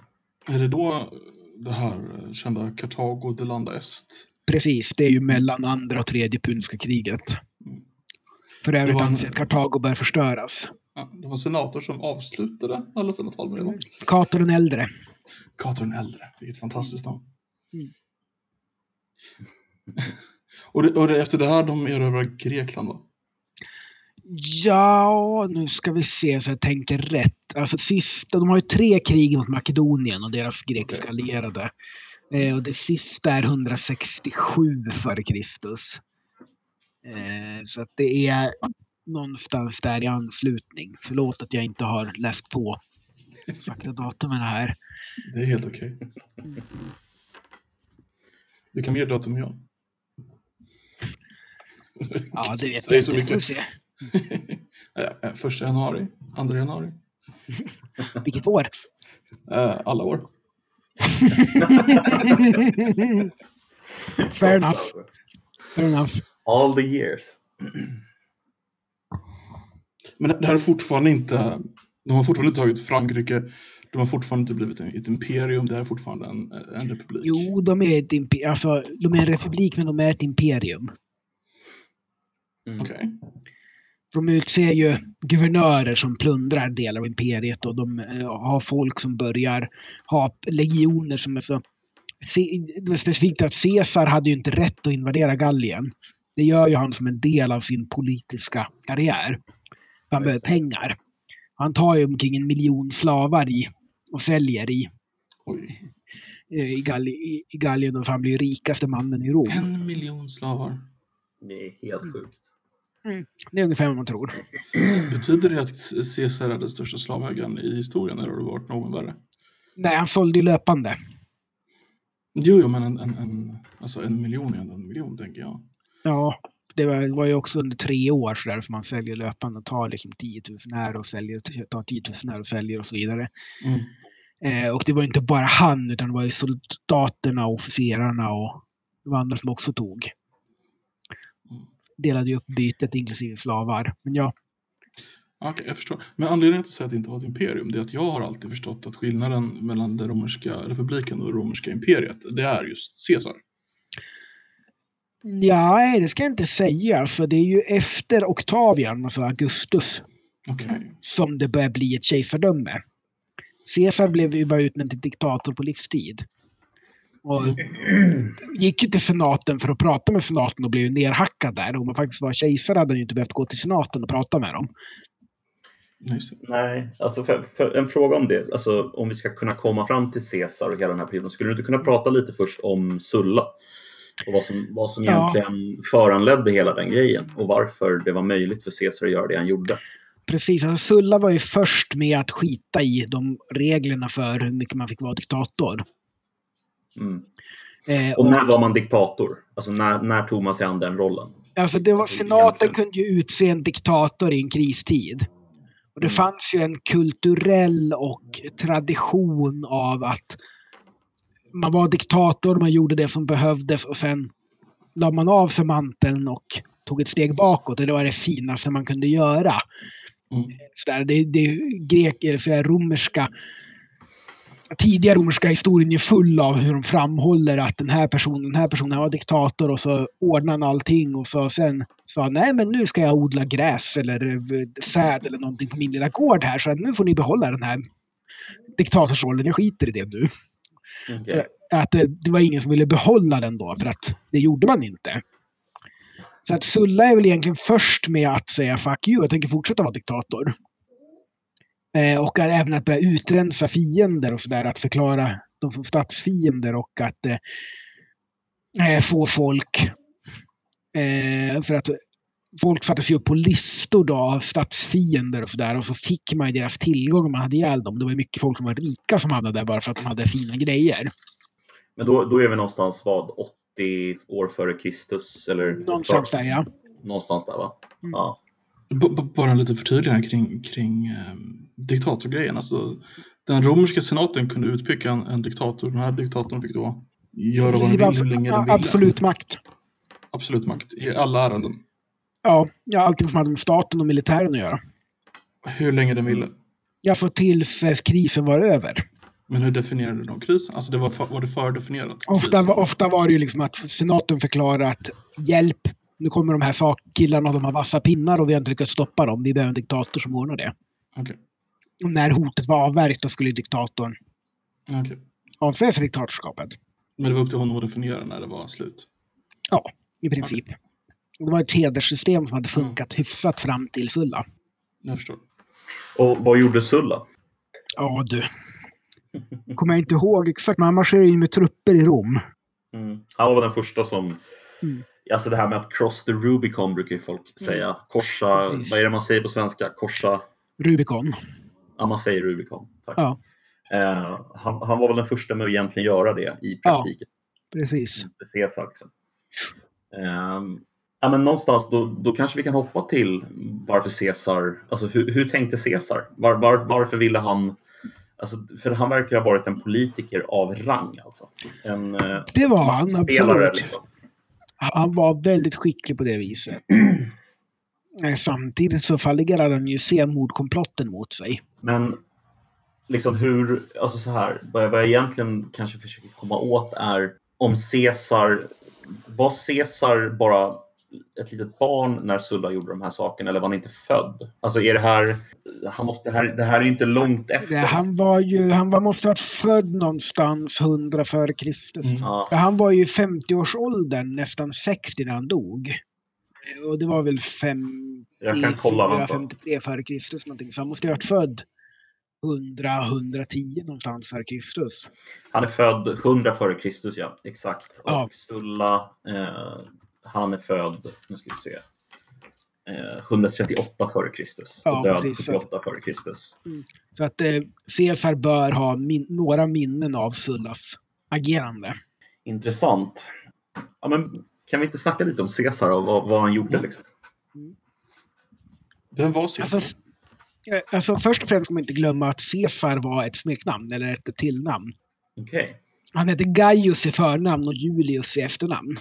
det. Är det då det här kända Kartago de Landa Est? Precis, det är ju mellan andra och tredje puniska kriget. Mm. För övrigt anser att Kartago bör förstöras. Ja, det var en senator som avslutade alla sina tal med det. Cato den äldre. Cato den äldre, vilket fantastiskt namn. Mm. (laughs) och, det, och det, efter det här de erövrar Grekland va? Ja, nu ska vi se så jag tänker rätt. Alltså sista, de har ju tre krig mot Makedonien och deras grekiska allierade. Eh, och det sista är 167 före Kristus. Eh, så att det är någonstans där i anslutning. Förlåt att jag inte har läst på exakta datumen här. Det är helt okej. Du kan mer datum än jag. Ja, det vet jag så inte. Vi får mycket. se. (laughs) Första januari, andra januari, (laughs) Vilket år? eh, alla år. (laughs) Fair enough. Fair enough. All the years. Men det här är fortfarande inte, de har fortfarande inte tagit Frankrike, de har fortfarande inte blivit ett imperium, det är fortfarande en, en republik. Jo, de är, ett impe- alltså, de är en republik men de är ett imperium. Mm. Okej. De utser ju guvernörer som plundrar delar av imperiet och de eh, har folk som börjar ha legioner som är så... Specifikt att Caesar hade ju inte rätt att invadera Gallien. Det gör ju han som en del av sin politiska karriär. Han behöver pengar. Han tar ju omkring en miljon slavar i och säljer i, Oj. eh, i, Galli, i, i Gallien och så han blir rikaste mannen i Rom. En miljon slavar. Det är helt sjukt. Det är ungefär vad man tror. (clears throat) Betyder det att Caesar är den största slavägaren i historien eller har det varit någon värre? Nej, han sålde ju löpande. Jo, jo men en, en, en, alltså en miljon är ändå en miljon tänker jag. Ja, det var, var ju också under tre år så där som man säljer löpande och tar liksom 10 000 här och säljer, tar 10 000 här och säljer och så vidare. Mm. Eh, och det var inte bara han utan det var ju soldaterna och officerarna och det var andra som också tog. Delade ju upp bytet inklusive slavar. Men ja, Okej, jag förstår. Men anledningen till att säga att det inte var ett imperium, det är att jag har alltid förstått att skillnaden mellan den romerska republiken och det romerska imperiet, det är just Caesar. Ja nej, det ska jag inte säga. Alltså, det är ju efter Octavian, alltså Augustus, Okej. som det börjar bli ett kejsardöme. Caesar blev ju bara utnämnd till diktator på livstid. Och gick ju till senaten för att prata med senaten och blev ju nerhackad där. Om man faktiskt var kejsare hade han ju inte behövt gå till senaten och prata med dem. Nej, alltså för, för en fråga om det. Alltså, om vi ska kunna komma fram till Caesar och hela den här perioden. Skulle du inte kunna prata lite först om Sulla? Och vad som, vad som Ja. egentligen föranledde hela den grejen. Och varför det var möjligt för Caesar att göra det han gjorde. Precis, alltså Sulla var ju först med att skita i de reglerna för hur mycket man fick vara diktator. Mm. Eh, Och när var man diktator? Alltså när, när tog man sig an den rollen? Alltså det var, Alltså, senaten egentligen. kunde ju utse en diktator i en kristid. Och det Mm. fanns ju en kulturell och tradition av att man var diktator, man gjorde det som behövdes och sen la man av sig manteln och tog ett steg bakåt. Det var det finaste man kunde göra. Mm. Så där, det, det grek, så här, romerska tidiga romerska historien är full av hur de framhåller att den här personen, den här personen var diktator och så ordnade han allting och så sen sa nej men nu ska jag odla gräs eller eh, säd eller någonting på min lilla gård här så nu får ni behålla den här diktatorsrollen, jag skiter i det nu. Okej. Att det, det var ingen som ville behålla den då för att det gjorde man inte. Så att Sulla är väl egentligen först med att säga fuck you, jag tänker fortsätta vara diktator. Eh, och att även att börja utrensa fiender och sådär, att förklara dem som statsfiender och att eh, eh få folk... Eh, för att folk sattes ju upp på listor då av statsfiender och sådär och så fick man ju deras tillgång om man hade ihjäl dem. Det var ju mycket folk som var rika som hamnade där bara för att de hade fina grejer. Men då, då är vi någonstans vad? 80 år före Kristus? Eller Någonstans där ja. Någonstans där va? Mm. Ja. B- b- bara lite förtydligande kring, kring eh, diktatorgrejen. Alltså, den romerska senaten kunde utpeka en, en diktator. Den här diktatorn fick då göra vad den ville hur länge den ville. Absolut makt. Absolut makt i alla ärenden. Ja, ja allting som hade med staten och militären att göra. Hur länge den ville. Alltså tills eh, krisen var över. Men hur definierade de krisen? Alltså det var, för, var det fördefinierat? Ofta, ofta var det ju liksom att senaten förklarade att hjälp, nu kommer de här sak- killarna och de har vassa pinnar och vi har inte lyckats stoppa dem. Vi behöver en diktator som ordnar det. Okej. Och när hotet var avvärjt då skulle diktatorn okej. avsäga sig diktatorskapet. Men det var upp till honom att definiera när det var slut. I princip. Det var ett hederssystem som hade funkat hyfsat fram till Sulla. Jag förstår. Och vad gjorde Sulla? Ja du. Kommer jag inte ihåg exakt, men han marscherade ju med trupper i Rom. Mm. Han var den första som... Mm. Alltså det här med att cross the Rubicon brukar ju folk säga. Korsa, Precis. vad är det man säger på svenska? Korsa, Rubicon. ja man säger Rubicon. Tack. Ja. Eh, han, han var väl den första med att egentligen göra det i praktiken. Precis. Inte Caesar. Liksom. Ehm, ja, men någonstans då, då kanske vi kan hoppa till varför Caesar, alltså hur, hur tänkte Caesar? Var, var, varför ville han, alltså, för han verkar ha varit en politiker av rang alltså. En eh, Det var han absolut. liksom. Han var väldigt skicklig på det viset. (clears throat) Eh, Samtidigt så fallerade han ju se mordkomplotten mot sig. Men liksom hur, alltså så här, vad jag, vad jag egentligen kanske försöker komma åt är om Caesar, var Caesar bara ett litet barn när Sulla gjorde de här sakerna eller var han inte född? Alltså är det här, han måste, det här, det här är inte långt efter. Han var ju, han var, måste ha varit född någonstans 100 före Kristus. Mm. Ja, Han var ju i 50-årsåldern, nästan 60 när han dog. Och det var väl jag kan kolla. 54, vänta. 53 före Kristus någonting. Så han måste ha varit född 100-110 någonstans före Kristus. Han är född 100 före Kristus, ja. Exakt. Och Ja. Sulla, eh, han är född, nu ska vi se, eh, 138 före Kristus. Ja, och död precis. 78 före Kristus. Så att eh, Caesar bör ha min, några minnen av Sullas agerande. Intressant. Ja, men kan vi inte snacka lite om Caesar och vad, vad han gjorde? Mm. Liksom? Vem var Caesar? Alltså, eh, alltså först och främst ska man inte glömma att Caesar var ett smeknamn, eller ett tillnamn. Okej, Han hette Gaius i förnamn och Julius i efternamn.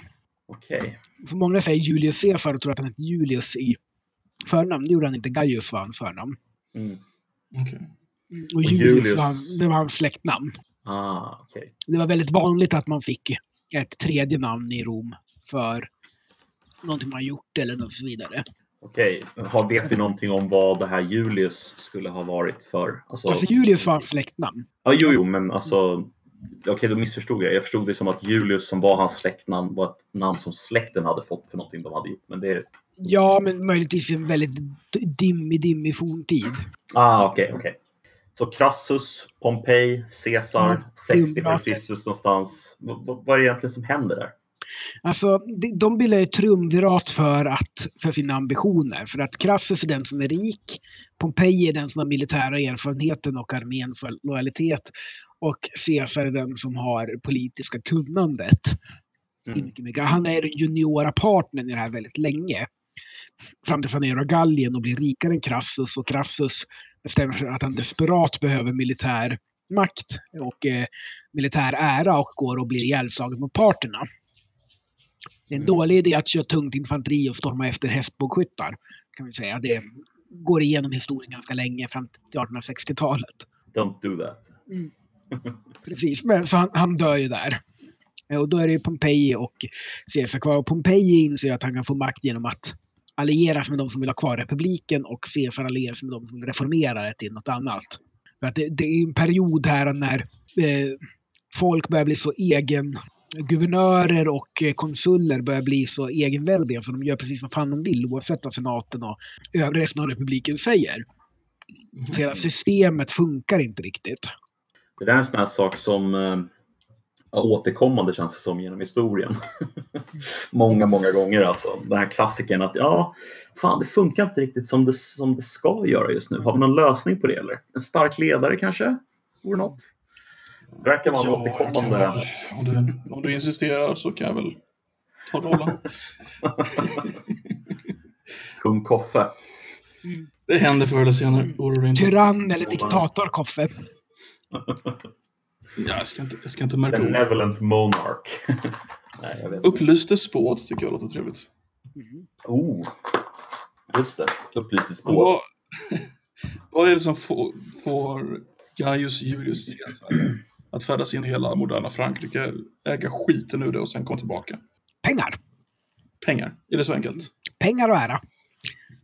Okej. För många säger Julius Caesar och tror att han hette Julius i förnamn. Det gjorde han inte. Gaius var hans förnamn. Mm. Okej. Och, Och Julius, Julius. Var, han- det var hans släktnamn. Ah, okej. Det var väldigt vanligt att man fick ett tredje namn i Rom för någonting man gjort eller något så vidare. Okej, Har- vet vi någonting om vad det här Julius skulle ha varit för? Alltså, Alltså Julius var hans släktnamn. ja, jo, jo, men alltså... Okej, då missförstod jag. Jag förstod det som att Julius som var hans släktnamn var ett namn som släkten hade fått för någonting de hade gjort. Men det är... Ja, men möjligtvis en väldigt dimmig, dimmig forntid. Ah, okej, okej. Så Crassus, Pompej, Caesar, Ja, 60 före. Kristus någonstans. V- vad är det egentligen som händer där? Alltså, de, bildar ett triumvirat för, att, för sina ambitioner. För att Crassus är den som är rik, Pompej är den som har militära erfarenheten och arméns lojalitet och Caesar är den som har politiska kunnandet. mycket. Han är den juniora partnern i det här väldigt länge. Fram tills han är Gallien och blir rikare än Crassus och Crassus bestämmer sig att han desperat behöver militär makt och eh, militär ära och går och blir ihjälslagen mot parterna. Det är en Mm. dålig idé att köra tungt infanteri och storma efter hästbågskyttar. Kan vi säga. Det går igenom historien ganska länge, fram till 1860-talet. Don't do that. Precis, men så han, han dör ju där. Eh, och då är det ju Pompeji och Caesar kvar. Och Pompeji inser att han kan få makt genom att allieras med de som vill ha kvar republiken och Caesar allieras med de som vill reformera det till något annat. För att det, det är en period här när eh, folk börjar bli så egen guvernörer och eh, konsuler börjar bli så egenväldiga så de gör precis vad fan de vill oavsett vad senaten och övriga resten av republiken säger. Så hela systemet funkar inte riktigt. Det där är en sån här sak som eh, ja, återkommande känns det som genom historien. (laughs) många, många gånger alltså. Den här klassikern att ja, fan det funkar inte riktigt som det, som det ska göra just nu. Har vi någon lösning på det eller? En stark ledare kanske? Vore något? Det verkar vara Ja, återkommande... väl- om, du, om du insisterar så kan jag väl ta rollen. (laughs) Kung Koffe. Det händer förr eller senare. Tyrann eller diktator, Koffe. Ja, jag ska inte, jag ska inte märka. Benevolent Monarch. (laughs) Nej, jag vet inte. Upplyst despot tycker jag låter trevligt. Oh, just det. Upplyst Men spår. vad, (laughs) vad är det som får, får Gaius Julius Caesar att färdas in i hela moderna Frankrike, äga skiten ur det och sen komma tillbaka? Pengar. Pengar. Är det så enkelt? Pengar och ära.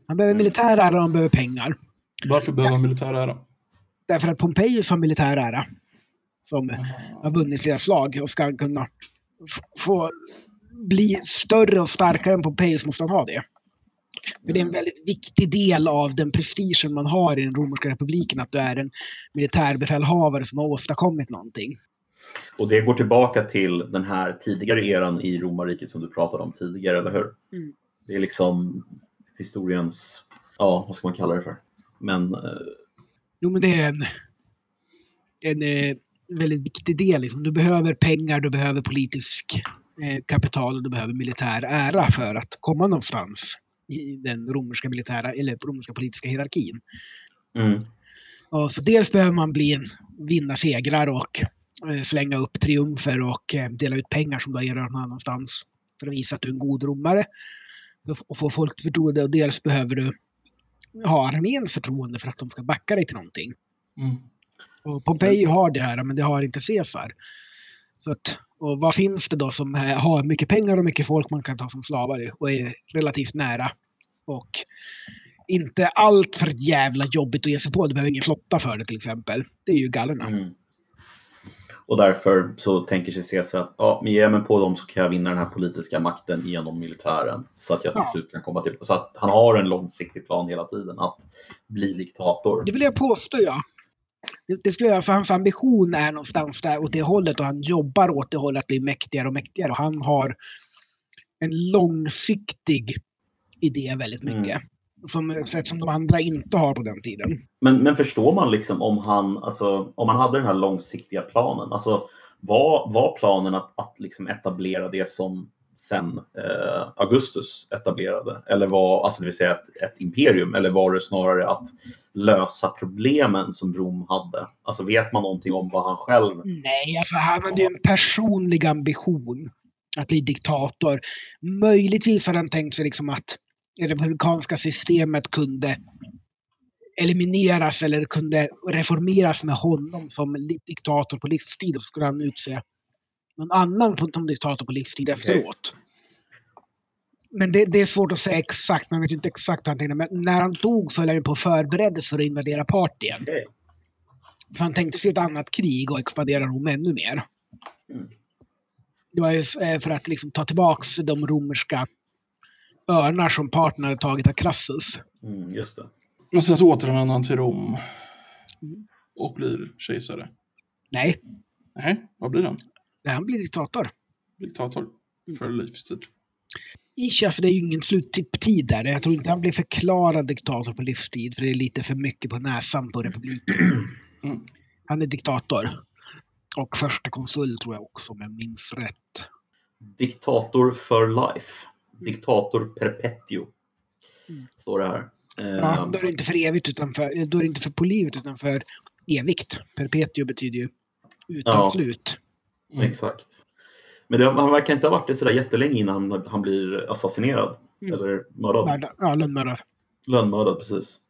Han behöver militär ära och han behöver pengar. Varför behöver han militär ära? Därför att Pompejus har militär ära. Som har vunnit flera slag och ska kunna få bli större och starkare än Pompejus måste han ha det. För det är en väldigt viktig del av den prestigen man har i den romerska republiken att du är en militärbefälhavare som har åstadkommit någonting. Och det går tillbaka till den här tidigare eran i romarriket som du pratade om tidigare, eller hur? Mm. Det är liksom historiens, ja, vad ska man kalla det för? Men eh, Jo, men det är en, en eh, väldigt viktig del. Liksom. Du behöver pengar, du behöver politisk eh, kapital och du behöver militär ära för att komma någonstans i den romerska militära eller romerska politiska hierarkin. mm, Och så dels behöver man bli en, vinna segrar och eh, slänga upp triumfer och eh, dela ut pengar som du har erövrat någon annanstans för att visa att du är en god romare och få folks förtroende. Och dels behöver du ha arméns förtroende för att de ska backa dig till någonting. Mm. Och Pompeji har det här, men det har inte Caesar. Så att, och vad finns det då som har mycket pengar och mycket folk man kan ta som slavar och är relativt nära? Och inte allt för jävla jobbigt att ge sig på. Du behöver ingen flotta för det till exempel. Det är ju gallerna. mm. Och därför så tänker sig Caesar att ja, men ger jag mig på dem så kan jag vinna den här politiska makten genom militären. Så att jag till slut kan komma till... Så att han har en långsiktig plan hela tiden att bli diktator. Det vill jag påstå, ja. Det, det skulle, alltså, hans ambition är någonstans där åt det hållet och han jobbar åt det hållet att bli mäktigare och mäktigare. Och han har en långsiktig idé väldigt mycket. Mm. Som sätt som de andra inte har på den tiden. Men, men förstår man liksom om han, alltså, om han hade den här långsiktiga planen, alltså var, var planen att, att liksom etablera det som sen eh, Augustus etablerade? Eller var, alltså det vill säga ett, ett imperium, eller var det snarare att lösa problemen som Rom hade? Alltså vet man någonting om vad han själv... Nej, alltså han hade ju en personlig ambition att bli diktator. Möjligtvis hade han tänkt sig liksom att republikanska systemet kunde elimineras eller kunde reformeras med honom som diktator på livstid och så skulle han utse någon annan som diktator på livstid efteråt. Men det, det är svårt att säga exakt, man vet inte exakt vad han tänkte. Men när han dog så höll han på och förbereddes för att invadera Partien. Okej. Så han tänkte sig ett annat krig och expandera Rom ännu mer. Mm. Det var ju eh, för att liksom ta tillbaks de romerska örnar som parterna hade tagit av Crassus. Mm, just det. Men sen så återvänder han till Rom Mm. och blir kejsare. Nej, Nej, vad blir han? nej, han blir diktator. Diktator för livstid. Ish, alltså det är ju ingen sluttid där. Jag tror inte han blir förklarad diktator på livstid för det är lite för mycket på näsan på republiken. (clears throat) Mm. Han är diktator. Och första konsul tror jag också om jag minns rätt. Diktator for life. Diktator perpetuo. Mm. Står det här. Ja, Eh, då är det inte för evigt utan för, då är det inte för på livet utan för evigt. Perpetuo betyder ju utan Ja. slut. Mm. Exakt. Men det, han verkar inte ha varit det sådär jättelänge innan han, han blir assassinerad. Mm. Eller mördad. Mörda- Ja, lönnmördare. Lönnmördad, precis.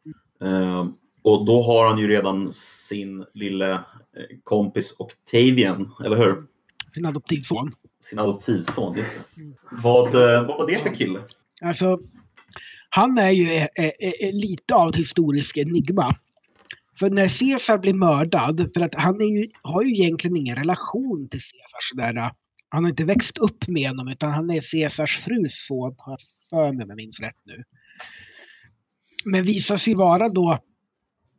Eh, och då har han ju redan sin lille eh, kompis Octavian, eller hur? Sin adoptivson. Sin adoptivson, just det. Mm. Vad, eh, vad var det för kille? Alltså, han är ju eh, eh, eh, lite av ett historiskt enigma. För när Caesar blir mördad, för att han är ju, har ju egentligen ingen relation till Caesar sådär. Han har inte växt upp med honom utan han är Caesars frus son, har jag för mig om jag minns rätt nu. Men visar sig vara då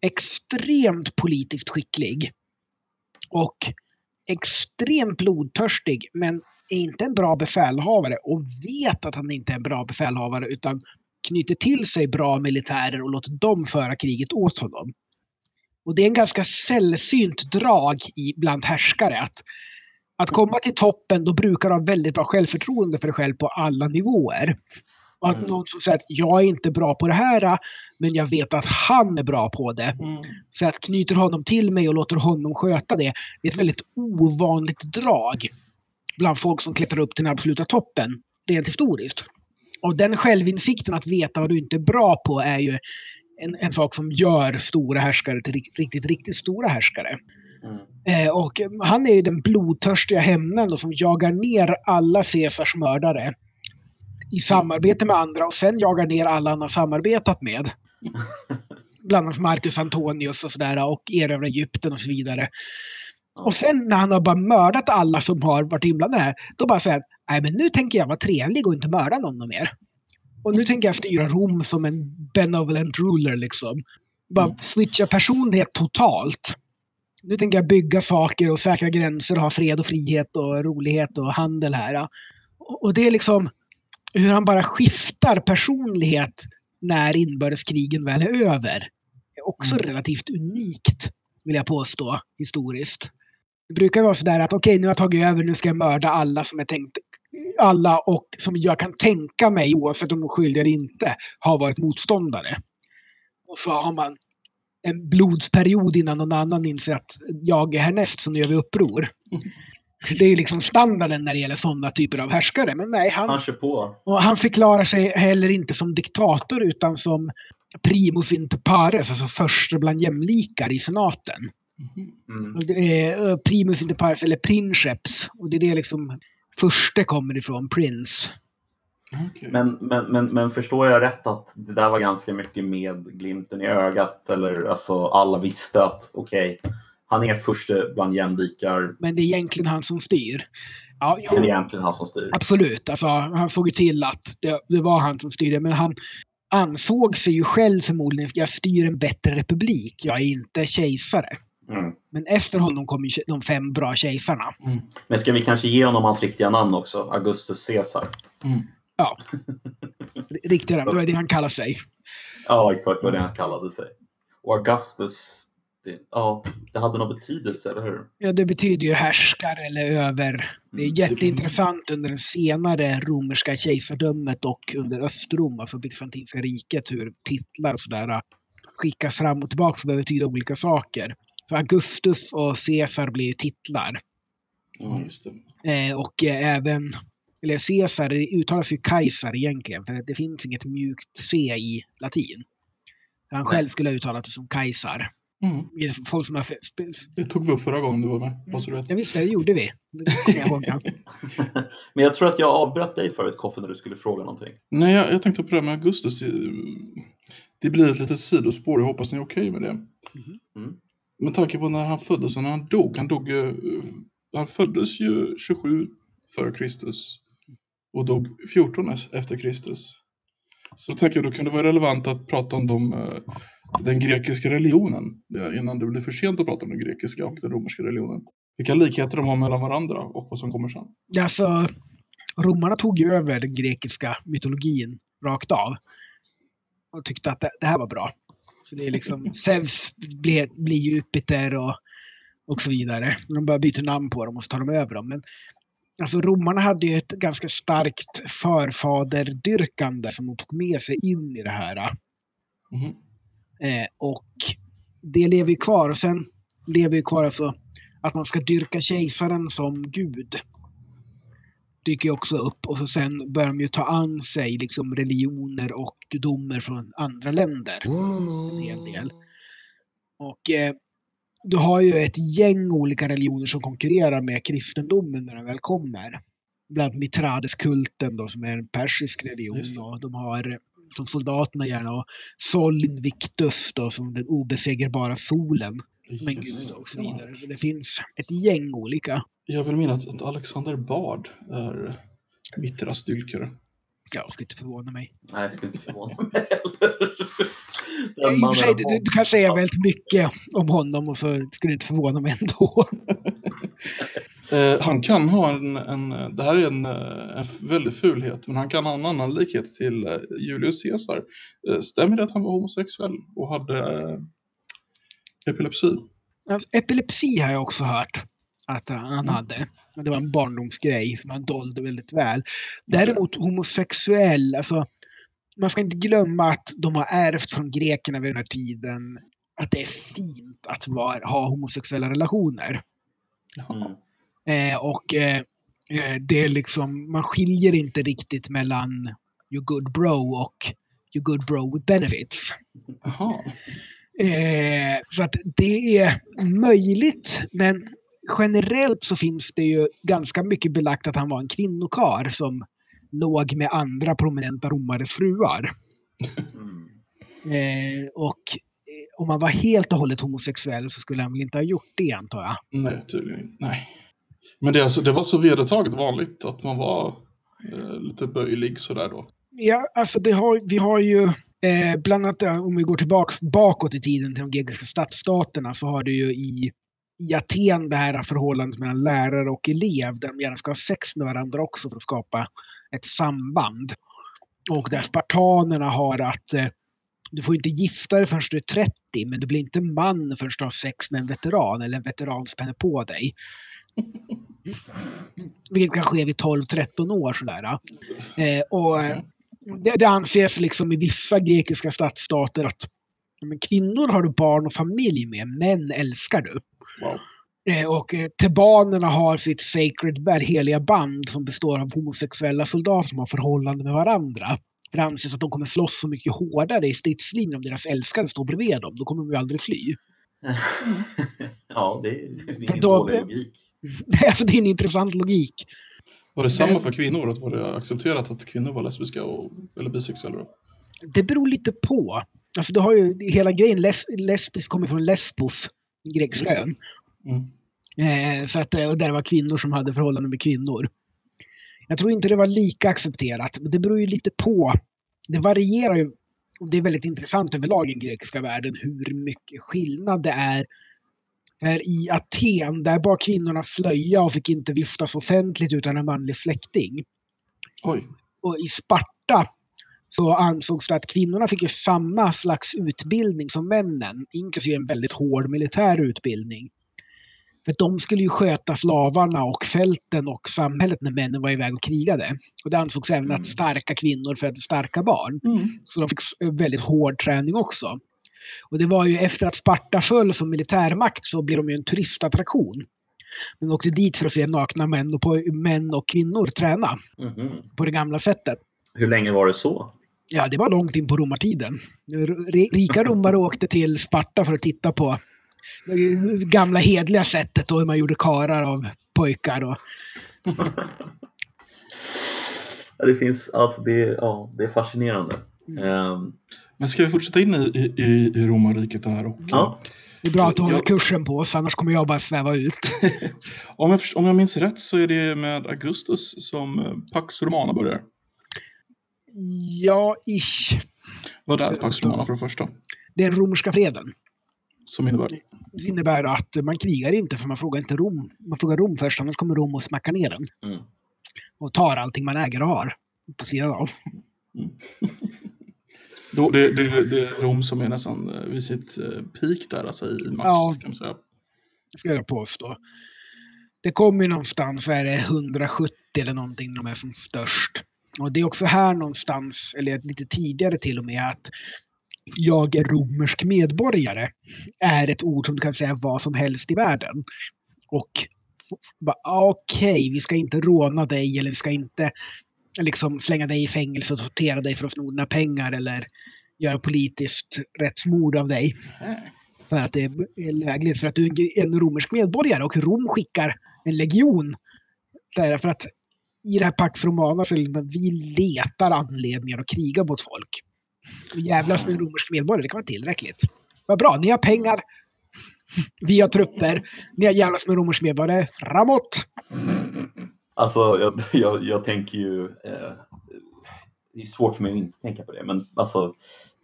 extremt politiskt skicklig. Och extremt blodtörstig, men är inte en bra befälhavare och vet att han inte är en bra befälhavare utan knyter till sig bra militärer och låter dem föra kriget åt honom. Och det är en ganska sällsynt drag i, bland härskare att, att komma till toppen, då brukar du ha väldigt bra självförtroende för dig själv på alla nivåer. Och att Mm. någon som säger att jag är inte bra på det här, men jag vet att han är bra på det. Mm. Så att knyter honom till mig och låter honom sköta det. Det är ett väldigt ovanligt drag bland folk som klättrar upp till den absoluta toppen, rent historiskt. Och den självinsikten att veta vad du inte är bra på är ju en, en sak som gör stora härskare till rikt- riktigt, riktigt stora härskare. Mm. Eh, och han är ju den blodtörstiga hämnden då, som jagar ner alla Caesars mördare i samarbete med andra och sen jagar ner alla han har samarbetat med. (laughs) Bland annat Marcus Antonius och sådär och erövrar Egypten och så vidare. Och sen när han har bara mördat alla som har varit inblandade här, då bara säger nej men nu tänker jag vara trevlig och inte mörda någon mer. Och nu tänker jag styra Rom som en benevolent ruler liksom. Bara Mm. switcha personlighet totalt. Nu tänker jag bygga saker och säkra gränser och ha fred och frihet och rolighet och handel här. Och det är liksom hur han bara skiftar personlighet när inbördeskrigen väl är över. är också Mm. relativt unikt, vill jag påstå, historiskt. Det brukar vara sådär att okej, nu har jag tagit över, nu ska jag mörda alla som jag tänkt alla och som jag kan tänka mig, oavsett om de är skyldiga eller inte, har varit motståndare. Och så har man en blodsperiod innan någon annan inser att jag är härnäst, så nu gör vi uppror. Mm. Det är liksom standarden när det gäller sådana typer av härskare. Men nej, han, Han kör på. och han förklarar sig heller inte som diktator utan som primus inter pares, alltså första bland jämlikar i senaten. Mm. Och det är eh, primus inter pares, eller princeps. Och det är det liksom första kommer ifrån, prince. Okej. Men, men, men, men förstår jag rätt att det där var ganska mycket med glimten i ögat? Eller alltså alla visste att okej, han är första bland jämlikar. Men det är egentligen han som styr. Ja, jo, Men det är egentligen han som styr. absolut. Alltså, han såg ju till att det, det var han som styrde. Men han ansåg sig ju själv förmodligen, jag styr en bättre republik. Jag är inte kejsare. Mm. Men efter honom kom ju de fem bra kejsarna. Mm. Men ska vi kanske ge honom hans riktiga namn också? Augustus Caesar. Mm. Riktigt, det var det han kallar sig. Ja, exakt vad det han kallade sig. Och Augustus, det, ja, det hade någon betydelse, eller hur? Ja, det betyder ju härskare eller över. Det är Mm. jätteintressant under det senare romerska kejsardömet och under Östrom, alltså bysantinska riket, hur titlar och sådär skickas fram och tillbaka för att betyda olika saker. För Augustus och Caesar blir ju titlar. Ja, just det. Eh, och eh, även, eller Caesar, det uttalas ju Kaiser egentligen, för det finns inget mjukt C i latin. Så han själv skulle ha uttalat det som Kaiser. Mm. Folk som har Det tog vi upp förra gången du var med. Så du. Ja, visst, det gjorde vi. Det kommer jag ihåg. Ja. (laughs) Men jag tror att jag avbröt dig förut, Koffe, när du skulle fråga någonting. Nej, jag, jag tänkte på det här med Augustus. Det, blir ett litet sidospår. Jag hoppas ni är okej med det. Mm. Med tanke på när han föddes och när han dog. Han dog ju, han föddes ju 27 före Kristus och dog 14 efter Kristus. Så tänker jag då kan det vara relevant att prata om de, eh, den grekiska religionen innan det blir för sent att prata om den grekiska och den romerska religionen. Vilka likheter de har mellan varandra och vad som kommer sen. Alltså, romarna tog ju över den grekiska mytologin rakt av. Och tyckte att det, det här var bra. Så det är liksom, (laughs) Zeus blir, blir Jupiter och, och så vidare. De bara byter namn på dem och så tar de över dem. Men alltså romarna hade ju ett ganska starkt förfaderdyrkande som de tog med sig in i det här. Mhm. Eh, och det lever ju kvar. Och sen lever ju kvar alltså att man ska dyrka kejsaren som gud. Dyker ju också upp och så sen börjar de ju ta an sig liksom religioner och gudomer från andra länder. En hel del. Och eh, du har ju ett gäng olika religioner som konkurrerar med kristendomen när den väl kommer. Bland annat Mitradeskulten då, som är en persisk religion. Och de har som soldaterna gärna och Sol Invictus då, som den obesegerbara solen som en gud och så vidare. Så det finns ett gäng olika. Jag vill minnas att Alexander Bard är Mitras dyrkare. Jag skulle inte förvåna mig. Nej, jag skulle inte förvåna (laughs) mig heller. För sig, du, du kan säga väldigt mycket om honom och så skulle inte förvåna mig ändå. Eh, han kan ha en, en, det här är en, eh, en väldigt fulhet, men han kan ha en annan likhet till eh, Julius Caesar. Eh, stämmer det att han var homosexuell och hade eh, epilepsi? Epilepsi har jag också hört att han Mm. hade. Men det var en barndomsgrej som han dolde väldigt väl. Däremot homosexuell, alltså man ska inte glömma att de har ärvt från grekerna vid den här tiden att det är fint att vara, ha homosexuella relationer. Mm. Eh, och eh, eh, det är liksom, man skiljer inte riktigt mellan you good bro och you good bro with benefits. Jaha. Eh, så att det är möjligt, men generellt så finns det ju ganska mycket belagt att han var en kvinnokar som låg med andra prominenta romares fruar. Mm. Eh, och eh, om man var helt och hållet homosexuell så skulle han väl inte ha gjort det antar jag. Nej, tydligen inte. Nej. Men det, alltså, det var så vedertaget vanligt att man var eh, lite böjlig sådär då. Ja, alltså det har, vi har ju eh, bland annat eh, om vi går tillbaks bakåt i tiden till de grekiska stadsstaterna så har du ju i, i Aten det här förhållandet mellan lärare och elev där de gärna ska ha sex med varandra också för att skapa ett samband. Och där spartanerna har att eh, du får inte gifta dig förrän du är 30 men du blir inte man förrän du har sex med en veteran eller en veteran spänner på dig. Vilket kan ske vid 12-13 år sådär. Eh, och det, det anses liksom i vissa grekiska stadsstater att men kvinnor har du barn och familj med, män älskar du. Wow. Eh, och eh, tebanerna har sitt sacred band, heliga band som består av homosexuella soldater som har förhållande med varandra. För det anses att de kommer slåss så mycket hårdare i stridslinjen om deras älskare står bredvid dem. Då kommer de ju aldrig fly. (laughs) ja, det är, det är ingen Då- dålig logik. (laughs) alltså, det är en intressant logik. Var det samma för kvinnor? Att var det accepterat att kvinnor var lesbiska och, eller bisexuella? Då? Det beror lite på. Alltså, du har ju hela grejen, les, lesbisk kommer från Lesbos, grekiska ön. Mm. Eh, så att, eh, och där var kvinnor som hade förhållanden med kvinnor. Jag tror inte det var lika accepterat. Det beror ju lite på. Det varierar ju. Och det är väldigt intressant överlag i den grekiska världen hur mycket skillnad det är. För i Aten, där bar kvinnorna slöja och fick inte vistas offentligt utan en manlig släkting. Oj. Och i Sparta så ansågs det att kvinnorna fick samma slags utbildning som männen, inklusive en väldigt hård militär utbildning. För de skulle ju sköta slavarna och fälten och samhället när männen var iväg och krigade. Och det ansågs även Mm. att starka kvinnor födde starka barn. Mm. Så de fick s- väldigt hård träning också. Och det var ju efter att Sparta föll som militärmakt så blev de ju en turistattraktion. Man åkte dit för att se nakna män och, poj- män och kvinnor träna Mhm. på det gamla sättet. Hur länge var det så? Ja, det var långt in på romartiden. Rika (laughs) romare åkte till Sparta för att titta på det gamla hedliga sättet och hur man gjorde karar av pojkar. Och, (laughs) Ja, det finns, alltså det, ja, det är fascinerande. Mm. Ehm, Men ska vi fortsätta in i, i, i- romarriket här? Och, ja. det är bra att du håller Jag- kursen på oss, annars kommer jag bara sväva ut. (laughs) om, jag, om jag minns rätt så är det med Augustus som eh, Pax Romana börjar. Ja, ish. Vad är Pax Romana för det första? Det är den romerska freden. Som innebär? Det innebär att man krigar inte för man frågar inte Rom. Man frågar Rom först, annars kommer Rom och smackar ner den. Mm. Och tar allting man äger och har på sidan av. Då, det, det, det är Rom som är nästan eh, vid sitt eh, peak där, alltså i makt Ja. kan man säga. ska jag påstå. Det kommer ju någonstans, är det, 170 eller någonting de är som störst. Och det är också här någonstans, eller lite tidigare till och med, att jag är romersk medborgare är ett ord som du kan säga vad som helst i världen. Och okej, bara, ah, okej, vi ska inte råna dig eller vi ska inte liksom slänga dig i fängelse och tortera dig för att sno dina pengar eller göra politiskt rättsmord av dig för att det är lägligt för att du är en romersk medborgare och Rom skickar en legion. Så här, för att i det här Pax Romana så det liksom vi letar anledningar att kriga mot folk. Och jävlas med romersk medborgare, det kan vara tillräckligt. Vad bra, ni har pengar, (laughs) vi har trupper, ni har jävlas med romersk medborgare, framåt! Alltså, jag, (laughs) jag, jag tänker ju... Eh, det är svårt för mig att inte tänka på det, men alltså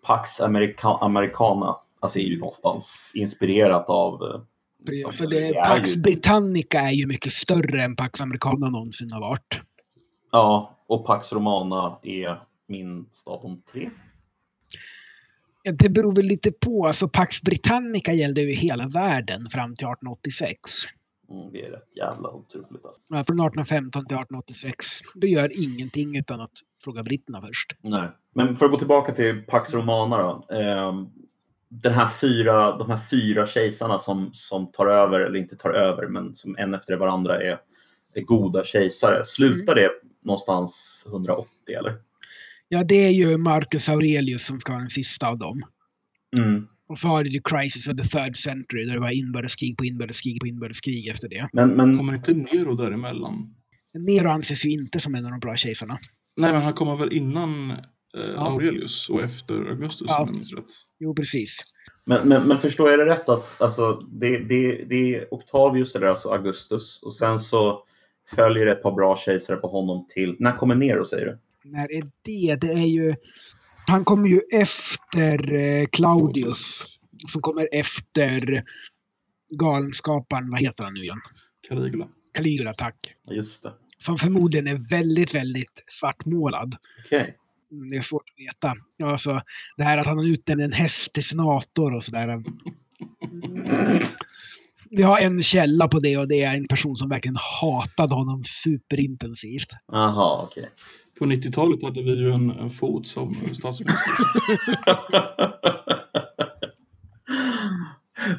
Pax America, Americana alltså är ju någonstans inspirerat av... eh, liksom, För det, är Pax Britannica är ju mycket större än Pax Americana någonsin har varit. Ja, och Pax Romana är min staton 3. Ja, Det beror väl lite på. Alltså Pax Britannica gällde ju hela världen fram till 1886. Mm, det är rätt jävla otroligt. Alltså. Ja, Från 1815 till 1886. Du gör ingenting utan att fråga britterna först. Nej. Men för att gå tillbaka till Pax Romana då. Eh, den här fyra, de här fyra kejsarna som, som tar över, eller inte tar över, men som en efter varandra är, är goda kejsare. Slutar det någonstans 180 eller? Ja, det är ju Marcus Aurelius som ska vara den sista av dem. Mm. Och så har du The Crisis of the Third Century där det var inbördeskrig på inbördeskrig på inbördeskrig efter det. Men, men Kommer inte Nero däremellan? Nero anses ju inte som en av de bra kejsarna. Nej, men han kommer väl innan eh, Ja. Aurelius och efter Augustus Ja. om jag minns rätt. Jo, precis. Men, men, men förstår jag det rätt att alltså, det, det, det är Octavius, eller alltså Augustus, och sen så följer ett par bra kejsare på honom till... När kommer Nero säger du? När är det? Det är ju... Han kommer ju efter eh, Claudius. Som kommer efter galenskaparen, vad heter han nu igen? Caligula. Caligula, tack. Just det. Som förmodligen är väldigt, väldigt svartmålad. Okej. Mm, Det är svårt att veta. Ja, Alltså, det här att han utnämnde en häst till senator och sådär. Mm. (laughs) Vi har en källa på det och det är en person som verkligen hatade honom superintensivt. Jaha, okej. På 90-talet hade vi ju en, en fot som statsminister.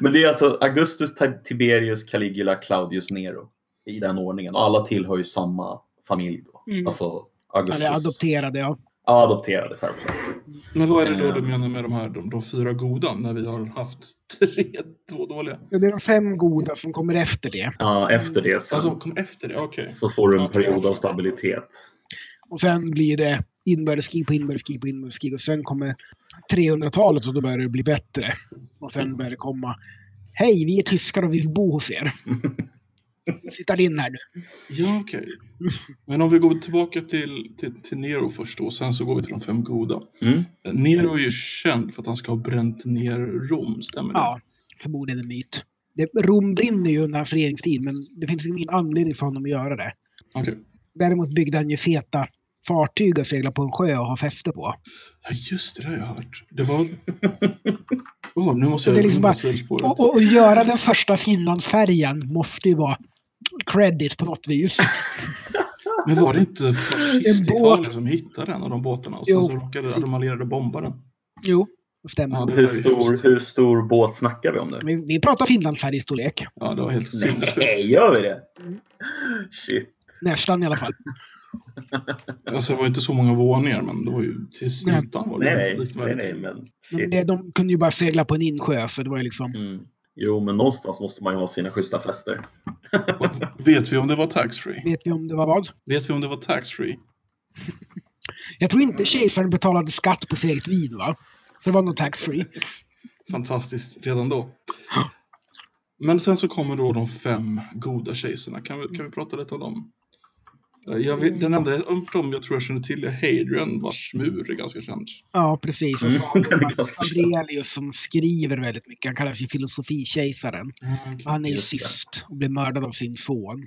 (laughs) Men det är alltså Augustus, Ti- Tiberius, Caligula, Claudius, Nero. I den ordningen. Och alla tillhör ju samma familj då. Mm. Alltså Han Augustus. är adopterad, ja. Ja, adopterade självklart. Men vad är det då Eh. du menar med de här de, de fyra goda när vi har haft tre, två dåliga? Det är de fem goda som kommer efter det. Ja, efter det sen Alltså kom efter det, okej. så får du en period av stabilitet. Och sen blir det inbördeskrig på inbördeskrig på inbördeskrig. Och sen kommer 300-talet och då börjar det bli bättre. Och sen (laughs) börjar det komma Hej, vi är tyskar och vi vill bo hos er. (laughs) Vi flyttar in här nu. Ja, okej. Men om vi går tillbaka till, till, till Nero först då, och sen så går vi till de fem goda. Mm. Nero är ju känd för att han ska ha bränt ner Rom, stämmer det? Ja, förmodligen en myt. Det, Rom brinner ju under hans regeringstid, men det finns ingen anledning för honom att göra det. Okej. Däremot byggde han ju feta fartyg att segla på en sjö och ha fäste på. Ja, just det, det har jag hört. Det var... (laughs) Åh, nu måste jag... Det är liksom jag spåra Och, och, och göra den första Finlandsfärjan måste ju vara credit på något vis. (laughs) Men var det inte En fascist-Italien båt. som hittade en av de båtarna och sen Jo. så råkade de allierade bomba den? Jo, det stämmer. Ja, det Hur, stor, hur stor båt snackar vi om nu? Vi, vi pratar Finlandsfärjestorlek. Ja, det var helt sinnessjukt. Nej, gör vi det? Mm. Shit. Nästan i alla fall. (laughs) Alltså, det var inte så många våningar, men det var ju till ytan var det Nej, nej, nej, men shit. det, de kunde ju bara segla på en insjö, så det var ju liksom... Mm. Jo, men någonstans måste man ju ha sina schyssta fester. (laughs) Vet vi om det var taxfree? Vet vi om det var vad? Vet vi om det var taxfree? Jag tror inte kejsaren betalade skatt på sitt eget vin, va? Så det var nog taxfree. Fantastiskt redan då. Men sen så kommer då de fem goda kejsarna. Kan vi, kan vi prata lite om dem? Jag vet, den enda om dem jag tror jag känner till är Hadrian vars mur är ganska känd. Ja, precis. Och så har Mm, (laughs) Aurelius som skriver väldigt mycket. Han kallas ju filosofikejsaren. Han är ju sist och blir mördad av sin son.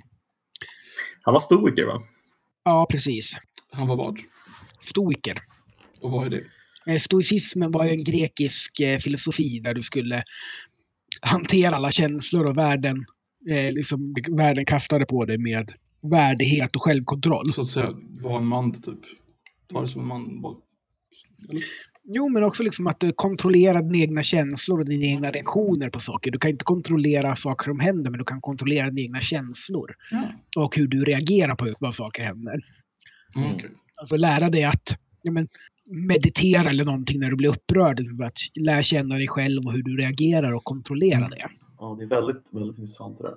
Han var stoiker, va? Ja, precis. Han var vad? Stoiker. Och vad är det? Eh, Stoicismen var ju en grekisk eh, filosofi där du skulle hantera alla känslor och värden eh, liksom, världen kastade på dig med värdighet och självkontroll. Så att säga, vara en man typ. Ta det som en man. Eller? Jo, men också liksom att du kontrollerar dina egna känslor och dina egna reaktioner på saker. Du kan inte kontrollera saker som händer, men du kan kontrollera dina egna känslor. Ja. Och hur du reagerar på vad saker händer. Mm, Mm. Alltså lära dig att ja, men, meditera eller någonting när du blir upprörd. Att lära känna dig själv och hur du reagerar och kontrollera Mm. det. Ja, det är väldigt, väldigt intressant det där.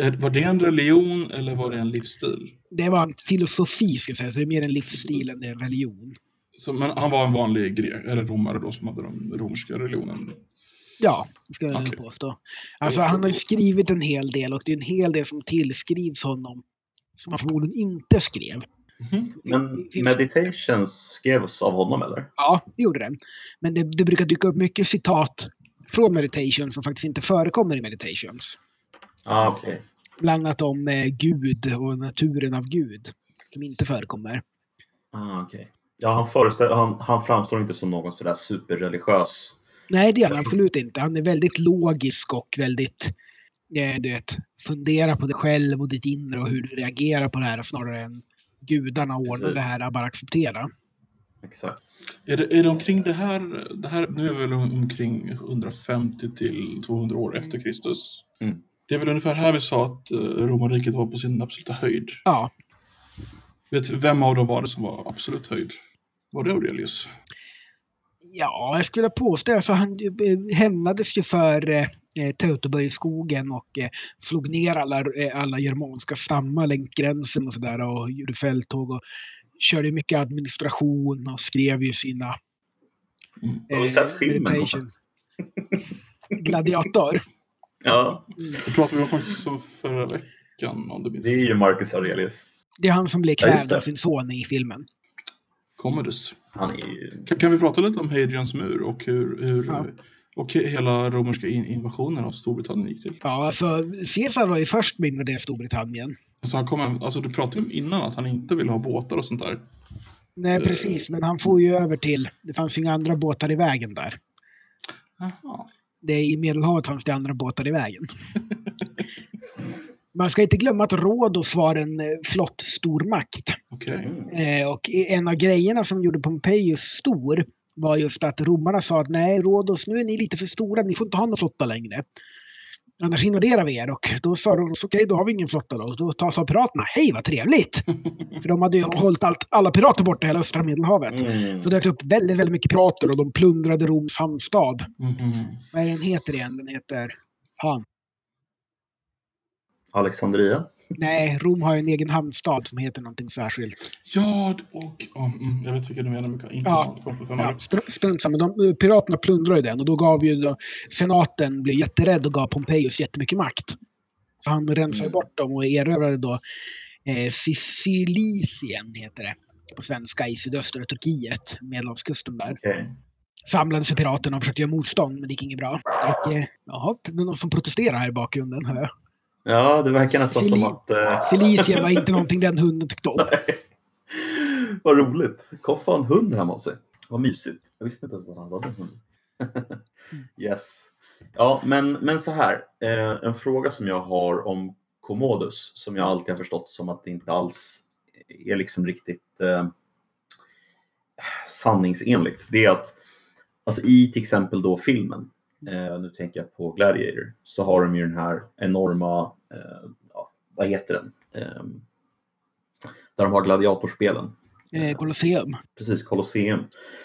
Eh, Var det en religion eller var det en livsstil? Det var en filosofi, ska jag säga, så det är mer en livsstil än det är en religion. Så, men han var en vanlig grek, eller romare då, som hade den romerska religionen. Ja, ska jag Okej. påstå. Alltså han har ju skrivit en hel del och det är en hel del som tillskrivs honom som han förmodligen inte skrev. Mhm. Men Meditations skrevs av honom eller? Ja, det gjorde den. Men det, det brukar dyka upp mycket citat från meditation som faktiskt inte förekommer i meditations. Ah, okej. Bland annat om eh, Gud och naturen av Gud. Som inte förekommer. Ah, okej. Ja, han, han, han framstår inte som någon sådär superreligiös. Nej, det är han absolut inte. Han är väldigt logisk och väldigt, eh, du vet, fundera på dig själv och ditt inre och hur du reagerar på det här snarare än gudarna ordnar det här, bara acceptera. Exakt. Är det, är det omkring det här, det här, nu är vi väl omkring 150 till 200 år efter Kristus. Mm. Det är väl ungefär här vi sa att eh, romarriket var på sin absoluta höjd. Ja, Vet, vem av dem var det som var absolut höjd? Var det Aurelius? ja jag skulle påstå alltså han eh, hämnades ju för eh, Teutoburgskogen och eh, slog ner alla, eh, alla germanska stammar längs gränsen och sådär och gjorde fälttåg och körde mycket administration och skrev ju sina Mm. Har du sett filmen? meditation. (laughs) Gladiator. Ja, Det pratade vi om faktiskt förra veckan om du minns. det är ju Marcus Aurelius. Det är han som blir Ja, kvävd det. av sin son i filmen. Commodus. Han är. Kan, kan vi prata lite om Hadrians mur och hur, hur Ja. och hela romerska in, invasionen av Storbritannien gick till? Ja, alltså Caesar var ju först med att invadera Storbritannien. Alltså, han kom, alltså du pratade om innan att han inte ville ha båtar och sånt där. Nej, precis, men han får ju över till... Det fanns ju inga andra båtar i vägen där. Jaha. Det, I Medelhavet fanns det andra båtar i vägen. Man ska inte glömma att Rhodos var en eh, flott stormakt. Okej. Mm. Eh, och en av grejerna som gjorde Pompejus stor var just att romarna sa att nej, Rhodos, nu är ni lite för stora, ni får inte ha någon flotta längre. Annars invaderar vi er. Och då sa Rhodos, okej, då har vi ingen flotta då. Och då ta- sa piraterna, hej vad trevligt! För de hade ju (laughs) hållit allt, alla pirater borta i hela östra medelhavet. Mm. Så det dök upp väldigt, väldigt mycket pirater och de plundrade Roms hamnstad. Mhm. Vad är den heter igen? Den heter... Fan. Alexandria. Nej, Rom har ju en egen hamnstad som heter någonting särskilt. Ja, och, mm, jag vet vilka du menar. Inte Ja. Ja, str- strunt samma. De, piraterna plundrade ju den och då gav ju då, senaten blev jätterädd och gav Pompejus jättemycket makt. Så han rensade Mm. bort dem och erövrade då eh, Sicilicien, heter det på svenska, i sydöstra Turkiet, Medelhavskusten där. Okej. Samlade sig piraterna och försökte göra motstånd, men det gick inget bra. Och, eh, jaha, det är någon som protesterar här i bakgrunden, hör jag. Ja, det verkar nästan som Cili- att... Eh... Silicien var inte (laughs) någonting den hunden tyckte om. Vad roligt. Koffe har en hund hemma hos sig. Vad mysigt. Jag visste inte ens att han hade en hund. (laughs) yes. Ja, men, men så här. Eh, en fråga som jag har om Commodus som jag alltid har förstått som att det inte alls är liksom riktigt eh, sanningsenligt. Det är att alltså i till exempel då filmen, eh, nu tänker jag på Gladiator, så har de ju den här enorma, eh, ja, vad heter den? Eh, där de har gladiatorspelen. Eh, Colosseum. Precis, Colosseum.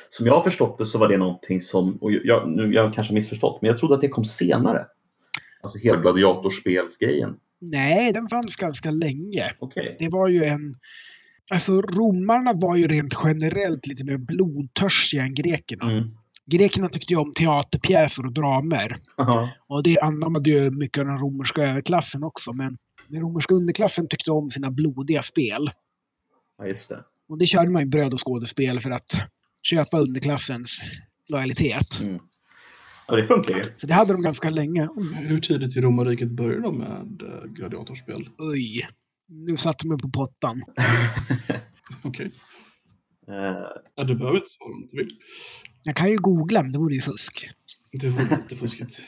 Som jag har förstått det så var det någonting som, och jag, nu, jag kanske har missförstått, men jag trodde att det kom senare. Alltså hela gladiatorspelsgrejen. Nej, den fanns ganska länge. Okej. Det var ju en... Alltså romarna var ju rent generellt lite mer blodtörstiga än grekerna. Mm. Grekerna tyckte ju om teaterpjäser och dramer. Aha. Och det anammade ju mycket av den romerska överklassen också. Men den romerska underklassen tyckte om sina blodiga spel. Ja, just det. Och det körde man ju bröd och skådespel för att köpa underklassens lojalitet. Mm. Ja, det funkar ju. Så det hade de ganska länge. Hur tidigt i romarriket började de med eh, gladiatorspel? Oj, nu satte de mig på pottan. (laughs) Okej. (laughs) Eh, Ja, du behöver inte svara om du vill. Jag kan ju googla, men det vore ju fusk. Det var lite fuskigt.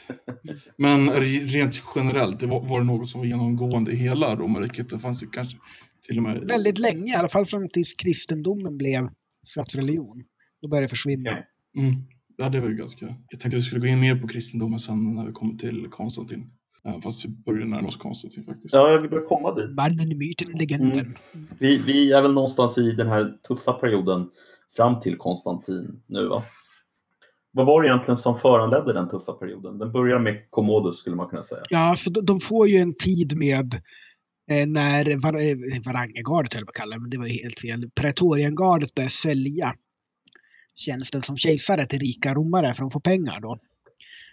Men re- rent generellt, det var, var det något som var genomgående i hela romarriket? Det fanns ju kanske till och med... Väldigt länge, i alla fall fram tills kristendomen blev statsreligion. Då började det försvinna. Okej. Mm. Ja, det var ju ganska... Jag tänkte att vi skulle gå in mer på kristendomen sen när vi kommer till Konstantin. Fast vi börjar närma oss Konstantin faktiskt. Ja, vi börjar komma dit. Mannen, myten, legenden. Mm. Vi, vi är väl någonstans i den här tuffa perioden fram till Konstantin nu va? Vad var det egentligen som föranledde den tuffa perioden? Den börjar med Commodus skulle man kunna säga. Ja, så de, de får ju en tid med eh, när var, eh, Varangergardet höll på att kalla det, men det var ju helt fel. Praetoriangardet började sälja tjänsten som kejsare till rika romare för att få pengar då.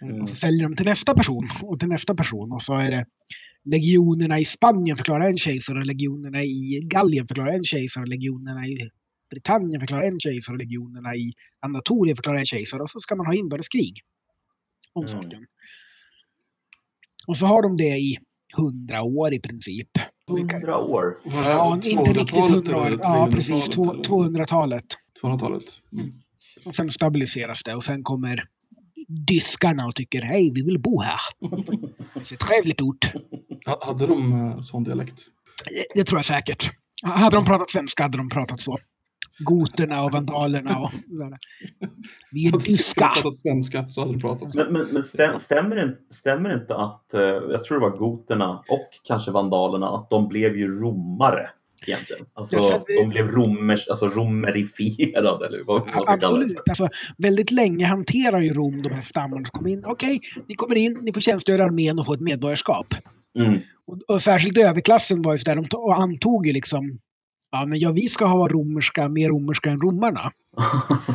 Mm. Och så säljer de till nästa person och till nästa person och så är det legionerna i Spanien förklarar en kejsare och legionerna i Gallien förklarar en kejsare och legionerna i Britannien förklarar en kejsare och legionerna i Anatolien förklarar en kejsare och så ska man ha inbördeskrig om Mm. saken. Och så har de det i hundra år i princip. Hundra år. Ja, inte riktigt 200-talet hundra år. Ja, precis. 300-talet två- eller? 200-talet. 200-talet. Mm. Och sen stabiliseras det och sen kommer dyskarna och tycker hej, vi vill bo här. (laughs) Det är trevligt ort. Ha- Hade de eh, sån dialekt? Det, det tror jag säkert. Hade de pratat svenska hade de pratat så. Goterna och vandalerna och. (laughs) Vi är pratat svenska så hade de pratat. Men, men, men stäm, stämmer, det, inte- stämmer det inte att, eh, jag tror det var goterna och kanske vandalerna, att de blev ju romare egentligen? Alltså Ja, så det- de blev romers, alltså romerifierade eller vad man ska kalla det. Absolut. Alltså, väldigt länge hanterar ju Rom de här stammarna som kommer in. Okej, ni kommer in, ni får tjänstgöra i armén och få ett medborgarskap. Mm. Och, och särskilt överklassen var ju sådär, de antog ju liksom Ja, men ja, vi ska ha romerska, mer romerska än romarna. (laughs)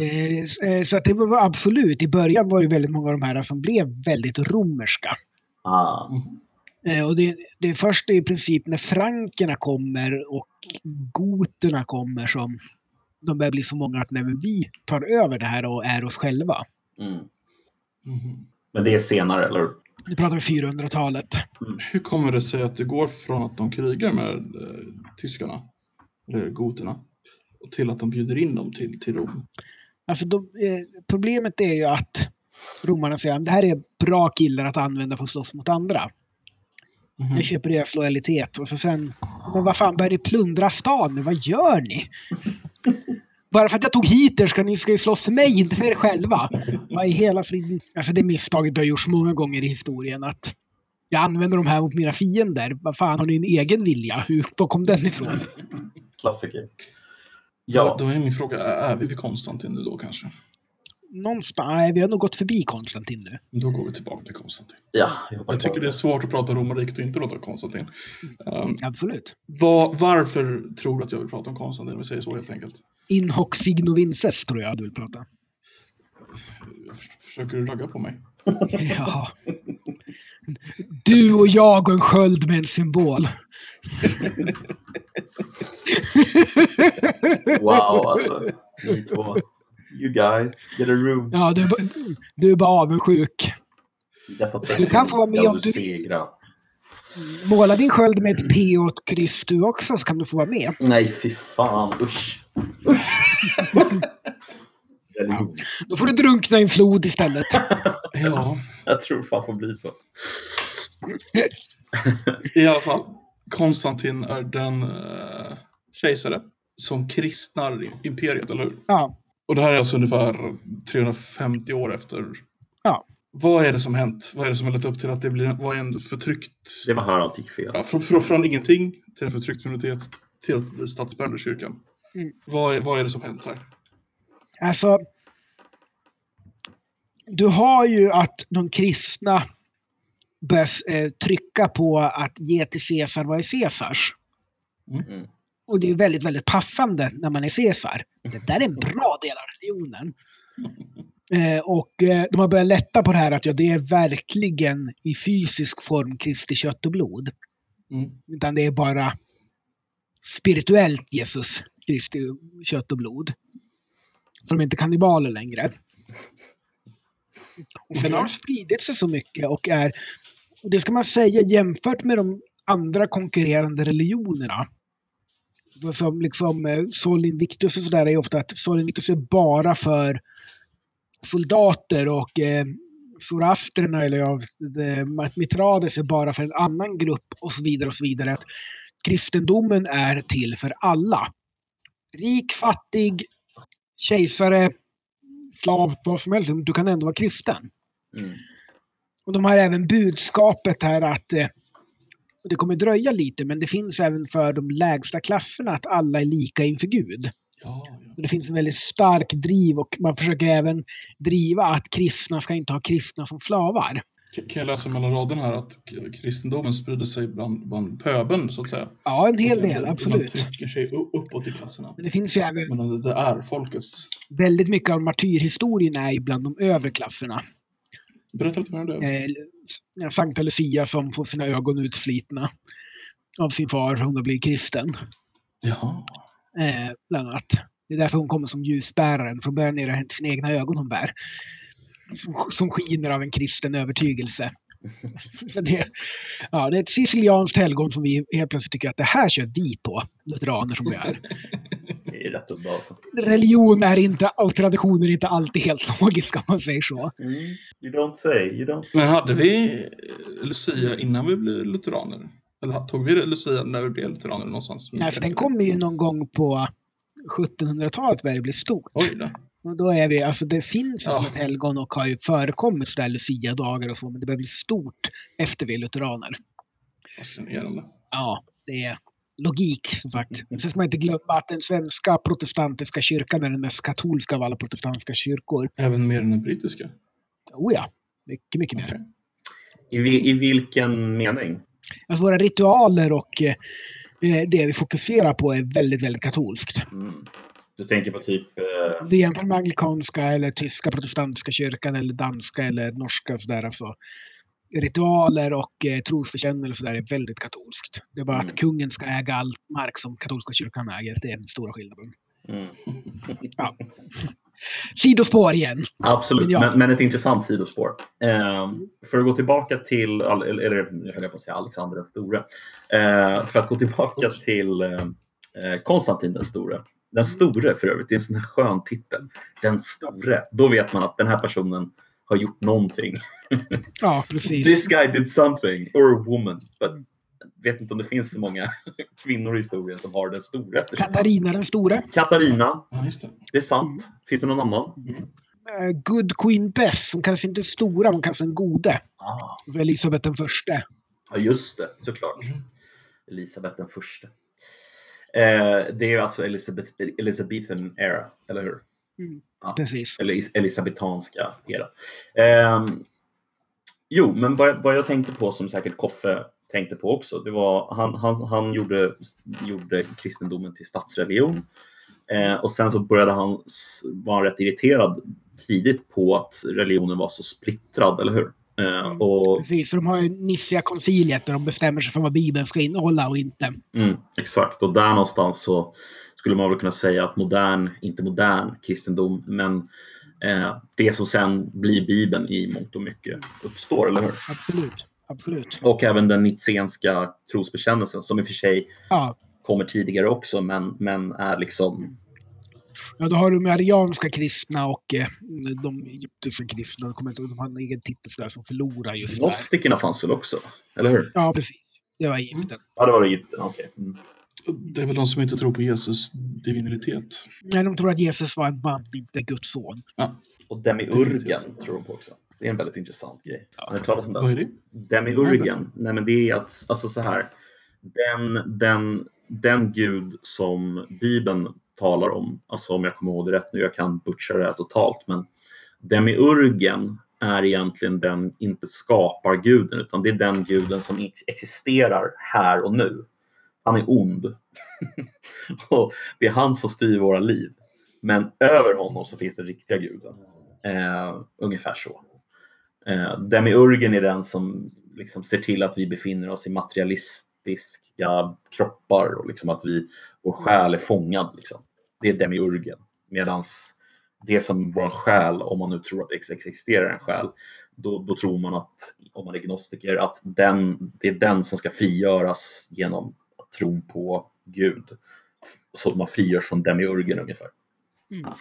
Eh, eh, så att det var absolut, i början var det väldigt många av de här som blev väldigt romerska. ah. Eh, och det, det är först i princip när frankerna kommer och goterna kommer som de börjar bli så många att nej, vi tar över det här och är oss själva. mm. Mhm. Men det är senare, eller? Nu pratar vi 400-talet. Hur kommer det sig att det går från att de krigar med eh, tyskarna, eller goterna, till att de bjuder in dem till, till Rom? Alltså de, eh, problemet är ju att romarna säger att det här är bra killar att använda för att slåss mot andra. Mhm. Jag köper deras lojalitet och så sen, men vad fan, börjar ni plundra stan nu? Vad gör ni? Bara för att jag tog hit er ska ni ska slåss för mig, inte för er själva. Vad i hela friden? Alltså det misstaget har gjorts många gånger i historien att jag använder de här mot mina fiender. Vad fan, har ni en egen vilja? Hur, var kom den ifrån? Klassiker. Ja. Ja, Då är min fråga, är vi vid Konstantin nu då kanske? Någonstans, nej, vi har nog gått förbi Konstantin nu. Då går vi tillbaka till Konstantin. ja jag, Jag tycker det är svårt att prata romarriket och inte låta Konstantin. Um, Absolut. vad, varför tror du att jag vill prata om Konstantin? Vi säger så helt enkelt. In hoc signo vinces tror jag du vill prata. Försöker du ragga på mig? (laughs) Ja. Du och jag och en sköld med en symbol. (laughs) Wow, alltså. Ni två. You guys, get a room. Ja, du, är bara- du är bara avundsjuk. Du kan få vara med om du- segra. Måla din sköld med ett P och ett kryss du också så kan du få vara med. Nej, fy fan. Usch. (laughs) Då får du drunkna i en flod istället. (laughs) Ja, Jag tror fan får bli så. i alla fall. Konstantin är den uh, kejsare som kristnar imperiet, eller hur? Ja, Och det här är alltså ungefär 350 år efter. Ja. Vad är det som hänt? Vad är det som har lett upp till att det blir vad är en förtryckt, Det var här allt gick fel. ja, från, från, från ingenting till en förtryckt minoritet till att bli statsbärande kyrkan? Mm. Vad, är, vad är det som hänt här? alltså. Du har ju att de kristna börjar eh, trycka på att ge till Caesar vad är Caesars. Mm. Och det är väldigt, väldigt passande när man är Caesar. Det där är en bra del av religionen. (laughs) Eh, och eh, de har börjat lätta på det här att ja, det är verkligen i fysisk form Kristi kött och blod. Mm. Utan det är bara spirituellt Jesus Kristi kött och blod. Så de är inte kannibaler längre. Och (laughs) sen har det spridit sig så mycket och är, och det ska man säga jämfört med de andra konkurrerande religionerna. Som liksom eh, Sol Invictus och sådär är ofta att Sol Invictus är bara för soldater och eh, zoroasterna eller ja, det- Mithrades är bara för en annan grupp och så vidare och så vidare. Att kristendomen är till för alla. Rik, fattig, kejsare, slav, vad som helst. Du kan ändå vara kristen. Mm. Och de har även budskapet här att eh, det kommer dröja lite, men det finns även för de lägsta klasserna att alla är lika inför Gud. Ja, ja. Så det finns en väldigt stark driv och man försöker även driva att kristna ska inte ha kristna som slavar. Kan jag läsa mellan raderna här att kristendomen sprider sig bland, bland pöbeln så att säga? Ja, en hel Att del, Man absolut. trycker sig uppåt i klasserna. Men det finns ju även Men det är folkets. väldigt mycket av martyrhistorien är bland de övre klasserna. Berätta lite mer om det. Eh, Sankta Lucia som får sina ögon utslitna av sin far, hon har blivit kristen. Jaha. Eh, bland annat. Det är därför hon kommer som ljusbäraren. Från början är det sina egna ögon hon bär. Som, som skiner av en kristen övertygelse. Det, ja, det är ett sicilianskt helgon som vi helt plötsligt tycker att det här kör vi på, lutheraner som vi är. Det är rätt udda alltså. Religion är inte, och traditioner är inte alltid helt logiska om man säger så. Mm. You don't say, you don't say. Men hade vi Lucia innan vi blev lutheraner? Eller tog vi Lucia när vi blev lutheraner någonstans? Nej, för den kommer ju någon gång på 1700-talet börjar det bli stort. Oj då. Och då är vi, alltså det finns ju som Ja. ett helgon och har ju förekommit sådär Lucia-dagar och så, men det börjar bli stort efter vi lutheraner. Fascinerande. Ja, det är logik som sagt. Sen ska man inte glömma att den svenska protestantiska kyrkan är den mest katolska av alla protestantiska kyrkor. Även mer än den brittiska. Oh ja, mycket, mycket mer. Okej. I, I vilken mening? Alltså våra ritualer och eh, det vi fokuserar på är väldigt, väldigt katolskt. Mm. Du tänker på typ... Eh, du jämför med anglikanska eller tyska protestantiska kyrkan eller danska eller norska och sådär. Alltså, ritualer och eh, trosbekännelse där är väldigt katolskt. Det är bara att Mm. kungen ska äga all mark som katolska kyrkan äger. Det är den stora skillnaden. mm. Ja. Sidospår igen. Absolut, Men ja. men, men ett intressant sidospår. Eh, för att gå tillbaka till, eller eller, nu höll jag på att säga Alexander den store. Eh, för att gå tillbaka till eh, Konstantin den store. Den store för övrigt, det är en sån här skön titel. Den store. Då vet man att den här personen har gjort någonting. (laughs) Ja, precis. This guy did something, or a woman. But jag vet inte om det finns så många (laughs) kvinnor i historien som har den stora sig. Katarina den store. Katarina, Ja, just det. det är sant. Finns det någon annan? Eh, Good Queen Bess, som kanske inte är stora, men kanske den gode. Ah. Elisabeth den förste. Ja, just det, såklart. Mhm. Elisabeth den första. Eh, det är alltså Elizabeth, Elizabethan era, eller hur? Precis. Eller is- elisabetanska era. Eh, jo, men vad, vad jag tänkte på som säkert Koffe tänkte på också, det var han, han, han gjorde, gjorde kristendomen till statsreligion. Eh, och sen så började han, var han rätt irriterad tidigt på att religionen var så splittrad, eller hur? Eh, Mm. och Precis, för de har ju Nicea-konciliet där de bestämmer sig för vad Bibeln ska innehålla och inte. Mm, exakt, och där någonstans så skulle man väl kunna säga att modern, inte modern kristendom, men eh, det som sen blir Bibeln i mångt och mycket uppstår, eller hur? Absolut. Absolut. Och även den nitsenska trosbekännelsen som i och för sig Ja, kommer tidigare också, men, men är liksom... ja då har du med arianska kristna och eh, de egyptiska kristna. De, kommer inte, de har en egen titel där som förlorar just. Gnostikerna fanns väl också? Eller hur? Ja, precis. Det var Egypten. Ja, det var Egypten. Okej. Mm. Det är väl de som inte tror på Jesus divinitet. Nej, de tror att Jesus var en man, inte Guds son. Och demiurgen tror de på också. Det är en väldigt intressant grej. Har ni talat om den? Vad är det? Demiurgen, nej men det är att, alltså så här, den, den, den gud som Bibeln talar om, alltså om jag kommer ihåg det rätt nu, jag kan butcha det här totalt, men Demiurgen är egentligen den, inte skaparguden, utan det är den guden som existerar här och nu. Han är ond. (laughs) och det är han som styr våra liv. Men över honom så finns den riktiga guden. Eh, ungefär så. Eh, Demiurgen är den som liksom ser till att vi befinner oss i materialistiska kroppar och liksom att vi, vår själ är fångad. Liksom. Det är Demiurgen. Medan det som vår själ, om man nu tror att det ex- existerar en själ, då, då tror man att, om man är gnostiker, att den, det är den som ska frigöras genom tron på Gud. Så man frigörs från Demiurgen ungefär. Mm.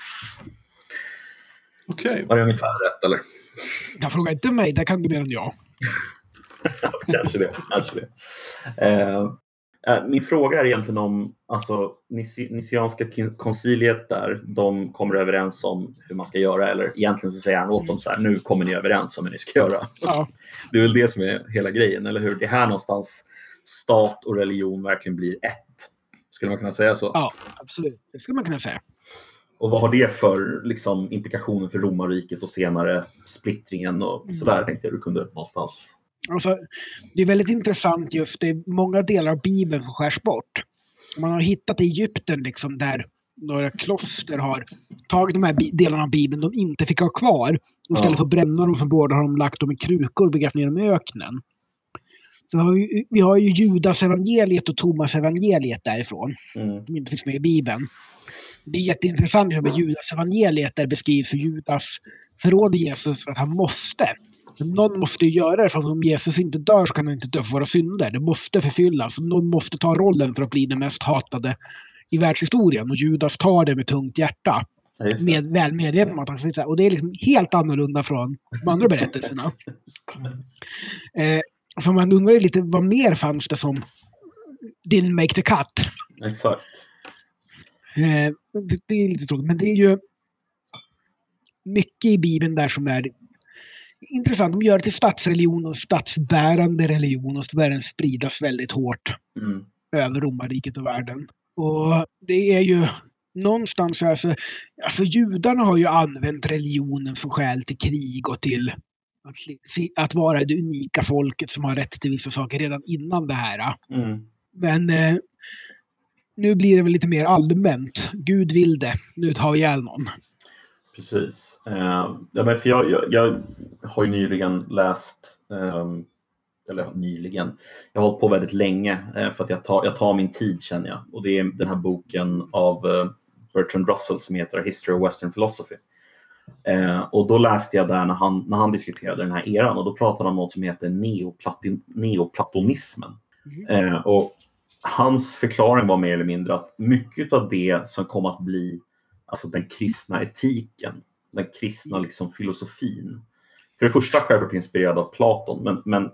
Okej. Var det ungefär rätt eller? Jag frågar inte mig, där kan du mer än jag. (laughs) kanske det. Kanske det. Eh, min fråga är egentligen om alltså, kin- konciliet där, de kommer överens om hur man ska göra eller egentligen så säger han åt dem så här, nu kommer ni överens om hur ni ska göra. Ja, Det är väl det som är hela grejen, eller hur? Det är här någonstans stat och religion verkligen blir ett. Skulle man kunna säga så? ja, absolut. Det skulle man kunna säga. Och vad har det för liksom, implikationer för romarriket och senare splittringen och Mm. sådär tänkte jag du kunde någonstans. Alltså, det är väldigt intressant just det många delar av Bibeln som skärs bort. Man har hittat i Egypten liksom där några kloster har tagit de här delarna av Bibeln de inte fick ha kvar. Och istället för att bränna dem som båda har de lagt dem i krukor och begravt ner dem i öknen. Så vi har ju, vi har ju Judas evangeliet och Thomas evangeliet därifrån, Mm. som inte finns med i Bibeln. Det är jätteintressant med Judas evangeliet där beskrivs hur Judas förråder Jesus för att han måste. Någon måste ju göra det, för att om Jesus inte dör så kan han inte dö för våra synder. Det måste förfyllas. Någon måste ta rollen för att bli den mest hatade i världshistorien. Och Judas tar det med tungt hjärta. Med, väl medveten om att han sitta. Och det är liksom helt annorlunda från de andra berättelserna. (laughs) Eh, så man undrar lite, vad mer fanns det som didn't make the cut? Exakt. Eh, det, det är lite tråkigt, men det är ju mycket i Bibeln där som är intressant. De gör det till statsreligion och statsbärande religion och så börjar den spridas väldigt hårt Mm. över romarriket och världen. Och det är ju någonstans, alltså, alltså judarna har ju använt religionen som skäl till krig och till att, att vara det unika folket som har rätt till vissa saker redan innan det här. Mm. Men eh, nu blir det väl lite mer allmänt. Gud vill det. Nu tar vi ihjäl någon. Precis. Eh, ja, men för jag, jag, jag har ju nyligen läst, ehm, eller nyligen, jag har hållit på väldigt länge eh, för att jag tar, jag tar min tid känner jag. Och det är den här boken av eh, Bertrand Russell som heter History of Western Philosophy. Eh, och då läste jag där när han, när han diskuterade den här eran och då pratade han om något som heter neoplatin, neoplatonismen. Mhm. Eh, och hans förklaring var mer eller mindre att mycket av det som kom att bli alltså den kristna etiken, den kristna liksom filosofin. För det första självklart inspirerad av Platon, men, men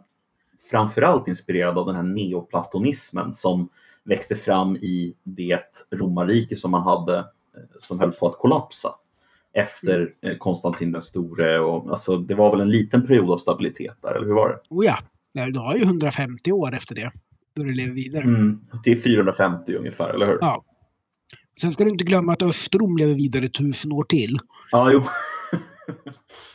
framförallt inspirerad av den här neoplatonismen som växte fram i det romarrike som man hade, eh, som höll på att kollapsa efter eh, Konstantin den store. Och, alltså, det var väl en liten period av stabilitet där, eller hur var det? Oh ja, du har ju 150 år efter det. Då du lever vidare. Mm, det är 450 ungefär, eller hur? Ja. Sen ska du inte glömma att Östrom lever vidare tusen år till. Ja, jo.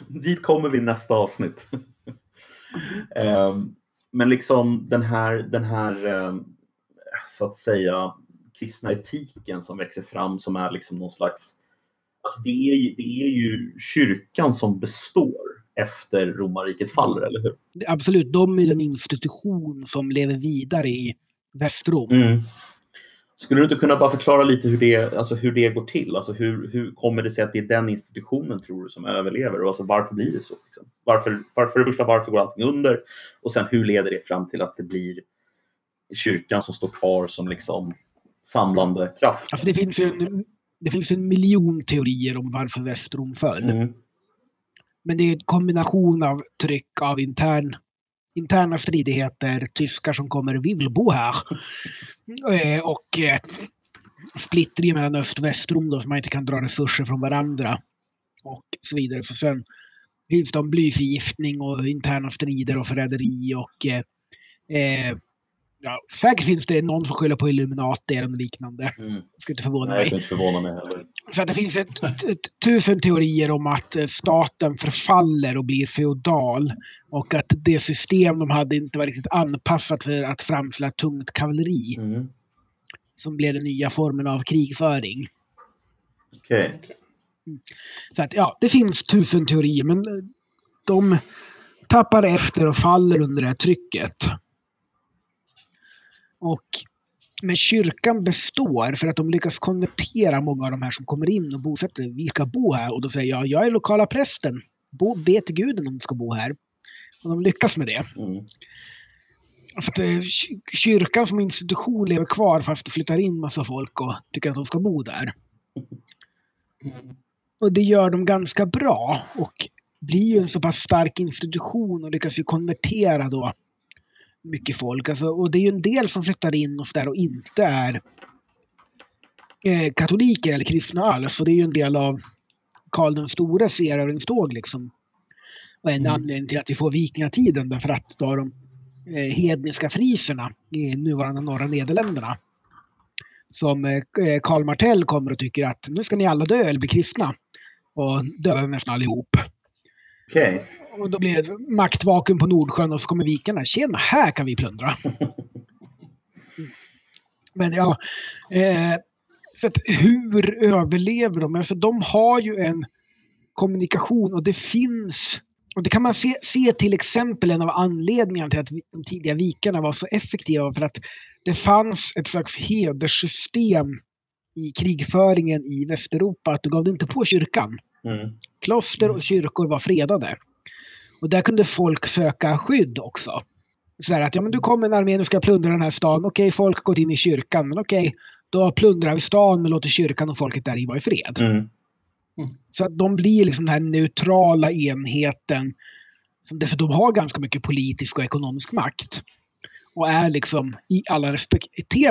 (laughs) Dit kommer vi i nästa avsnitt. (laughs) Ehm, Men liksom den här, den här ehm, så att säga kristna etiken som växer fram som är liksom någon slags Alltså det, är ju, det är ju kyrkan som består efter romarriket faller, eller hur? Absolut, de är den institution som lever vidare i Västrom. Mm. Skulle du inte kunna bara förklara lite hur det, alltså hur det går till? Alltså hur, hur kommer det sig att det är den institutionen tror du som överlever? Och alltså varför blir det så? Liksom? Varför, varför, för det första, varför går allting under? Och sen hur leder det fram till att det blir kyrkan som står kvar som liksom samlande kraft? Alltså det finns en, det finns en miljon teorier om varför Västrom föll. Mm. Men det är en kombination av tryck av intern, interna stridigheter, tyskar som kommer vill bo här. Eh, Och eh, splittring mellan öst och västrom då, så man inte kan dra resurser från varandra. Och så vidare. Så sen finns det om blyförgiftning och interna strider och förräderi och eh, eh, ja, säkert finns det någon som skyller på Illuminati eller liknande. Mm. Skulle inte förvåna Nej, mig. inte förvåna mig heller. Så att det finns ett, ett, tusen teorier om att eh, staten förfaller och blir feodal. Och att det system de hade inte var riktigt anpassat för att framställa tungt kavalleri. Mm. Som blev den nya formen av krigföring. Okej. Så att ja, det finns tusen teorier men de tappar efter och faller under det här trycket. Och men kyrkan består för att de lyckas konvertera många av de här som kommer in och bosätter sig. Vi ska bo här. Och då säger jag, jag är lokala prästen. Bo, be till guden om du ska bo här. Och de lyckas med det. Mm. Så att eh, ky- kyrkan som institution lever kvar fast det flyttar in massa folk och tycker att de ska bo där. och det gör de ganska bra och blir ju en så pass stark institution och lyckas ju konvertera då mycket folk. Alltså, och det är ju en del som flyttar in och så där och inte är eh, katoliker eller kristna alls. Och det är ju en del av Karl den stores erövringståg liksom. Och en Mm. anledning till att vi får vikingatiden därför att då de eh, hedniska friserna i nuvarande norra Nederländerna som eh, Karl Martell kommer och tycker att nu ska ni alla dö eller bli kristna. Och dödar nästan allihop. Okej. Och då blir det maktvakuum på Nordsjön och så kommer vikarna. Tjena, här kan vi plundra. (laughs) Men ja, eh, så att hur överlever de? Alltså de har ju en kommunikation och det finns och det kan man se, se till exempel en av anledningarna till att de tidiga vikarna var så effektiva för att det fanns ett slags hederssystem i krigföringen i Västeuropa att du gav dig inte på kyrkan. Mm. Kloster och kyrkor var fredade. Och där kunde folk söka skydd också. Så här att ja, men du kommer en armé, nu ska plundra den här stan. Okej, folk har gått in i kyrkan, men okej, då plundrar vi stan men låter kyrkan och folket där i vara i fred. Mm. Så att de blir liksom den här neutrala enheten som dessutom har ganska mycket politisk och ekonomisk makt. Och är liksom, i alla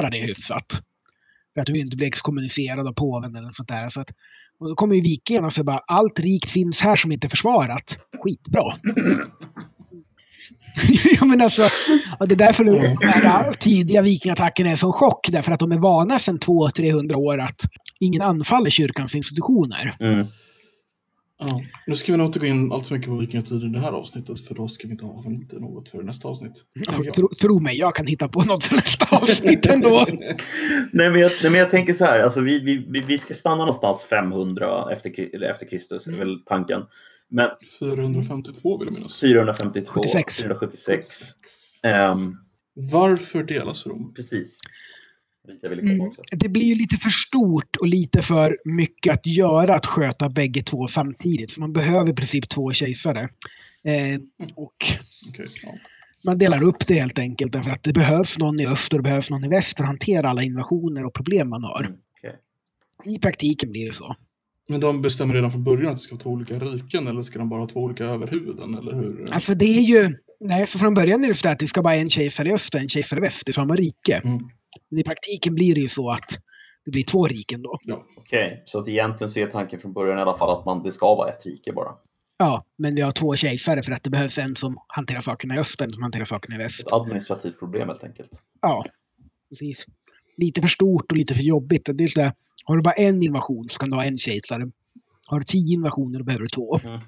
det hyfsat. För att du inte blir exkommunicerad av påven eller sånt där. Så att, och då kommer ju vikingarna och säger bara allt rikt finns här som inte är försvarat. Skitbra. (laughs) ja, men alltså, det är därför de här tidiga vikingaattackerna är som chock. Därför att de är vana sedan 200-300 år att ingen anfaller kyrkans institutioner. Mm. Ja. Nu ska vi nog inte gå in allt för mycket på vikingatid i det här avsnittet för då ska vi inte ha inte något för nästa avsnitt. jag. Tro, tro mig, jag kan hitta på något för nästa avsnitt ändå. (laughs) Nej, men jag, nej, men jag tänker så här, alltså, vi, vi, vi- ska stanna någonstans 500 efter, efter Kristus, är väl tanken. Men 452 vill jag minnas. 452, 76. 476. ehm, Varför delas Rom? precis. Ville komma Mm. också. Det blir ju lite för stort och lite för mycket att göra att sköta bägge två samtidigt. Så man behöver i princip två kejsare. Eh, och Okej, ja. man delar upp det helt enkelt därför att det behövs någon i öst och det behövs någon i väst för att hantera alla invasioner och problem man har. Mm, okej. I praktiken blir det så. Men de bestämmer redan från början att det ska vara två olika riken eller ska de bara ha två olika överhuvuden? Eller hur? Alltså det är ju... Nej, så från början är det så att det ska bara en kejsare i öst och en kejsare i väst i samma rike. Mm. Men i praktiken blir det ju så att det blir två riken då. Ja. Okej, så att egentligen så är tanken från början i alla fall att man, det ska vara ett rike bara. Ja, men vi har två kejsare för att det behövs en som hanterar sakerna i öst och en som hanterar sakerna i väst. Ett administrativt problem helt enkelt. Ja, precis. Lite för stort och lite för jobbigt. Det är sådär, har du bara en invasion så kan du ha en kejsare. Har du tio invasioner då behöver du två. Mm.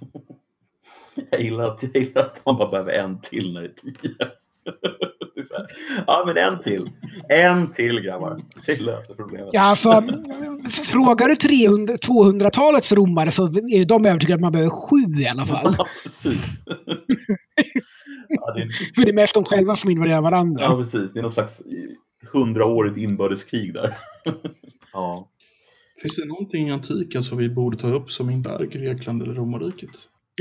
(laughs) Jag gillar, att, jag gillar att man bara behöver en till när det är tio. (laughs) Det är ja, men en till. En till grabbar. Det löser problemet. Ja, alltså, frågar du 300 200-talets romare så är ju de övertygade att man behöver sju i alla fall. Ja, precis. (laughs) Ja, det är, För det är mest de själva som invaderar varandra. ja, precis. Det är någon slags hundraårigt inbördeskrig där. Ja. Finns det någonting i antiken som vi borde ta upp som inte är Grekland eller romarriket?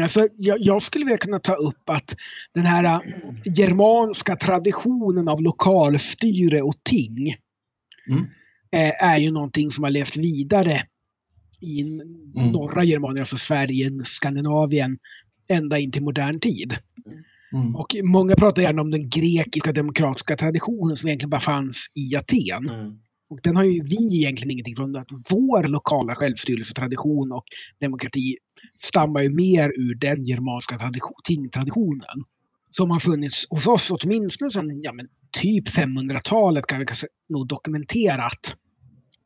Alltså, jag, jag skulle vilja kunna ta upp att den här äh, germanska traditionen av lokalstyre och ting Mm. eh, är ju någonting som har levt vidare i Mm. norra Germanien, alltså Sverige, Skandinavien, ända in till modern tid. Mm. Och många pratar gärna om den grekiska demokratiska traditionen som egentligen bara fanns i Aten. Mm. Och den har ju vi egentligen ingenting från. Att vår lokala självstyrelsetradition och demokrati stammar ju mer ur den germanska tradition, tingtraditionen. Som har funnits hos oss åtminstone sedan ja, men typ 500-talet kan vi kanske nog dokumentera att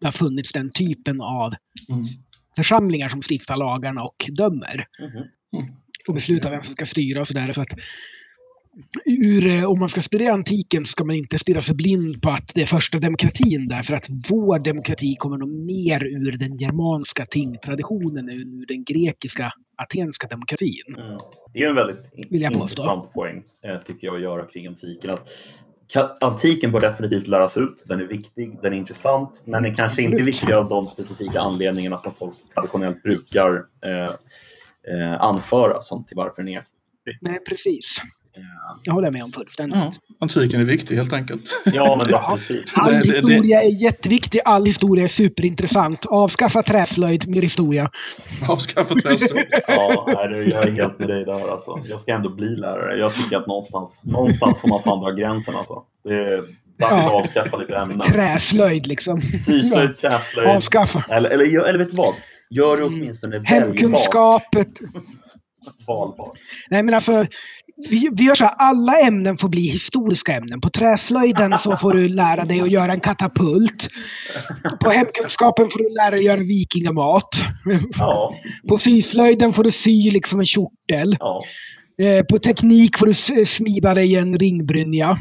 det har funnits den typen av Mm. församlingar som stiftar lagarna och dömer Mhm. och beslutar vem som ska styra och sådär. Så att ur, eh, om man ska studera antiken så ska man inte stirra sig blind på att det är första demokratin där, för att vår demokrati kommer nog mer ur den germanska tingtraditionen än ur den grekiska, atenska demokratin. Mm. Det är en väldigt Vill jag intressant poäng, eh, tycker jag, att göra kring antiken. Att antiken bör definitivt läras ut. Den är viktig, den är intressant, men den kanske inte är viktig av de specifika anledningarna som folk traditionellt brukar eh, eh, anföra som till varför den är. Nej, precis. Ja, Jag håller med om fullständigt. Ja, antiken är viktig helt enkelt. ja men. All det- det- historia är jätteviktig, all historia är superintressant. Avskaffa träslöjd, mer historia. Avskaffa träslöjd. (laughs) Ja, nej, jag är helt med dig där alltså. Jag ska ändå bli lärare. Jag tycker att någonstans, någonstans får man fan dra gränsen alltså. Det är dags att Ja. avskaffa lite ämnen. Träslöjd liksom. Syslöjd, träslöjd. Avskaffa. Eller, eller, eller vet du vad? Gör det Mm. åtminstone väljbart. Hemkunskapet. Valbart. Nej men alltså, vi, vi gör så här, alla ämnen får bli historiska ämnen. På träslöjden så får du lära dig att göra en katapult. På hemkunskapen får du lära dig att göra vikingamat. Ja, På syslöjden får du sy liksom en kjortel. ja. Eh, På teknik får du smida dig en ringbrynja.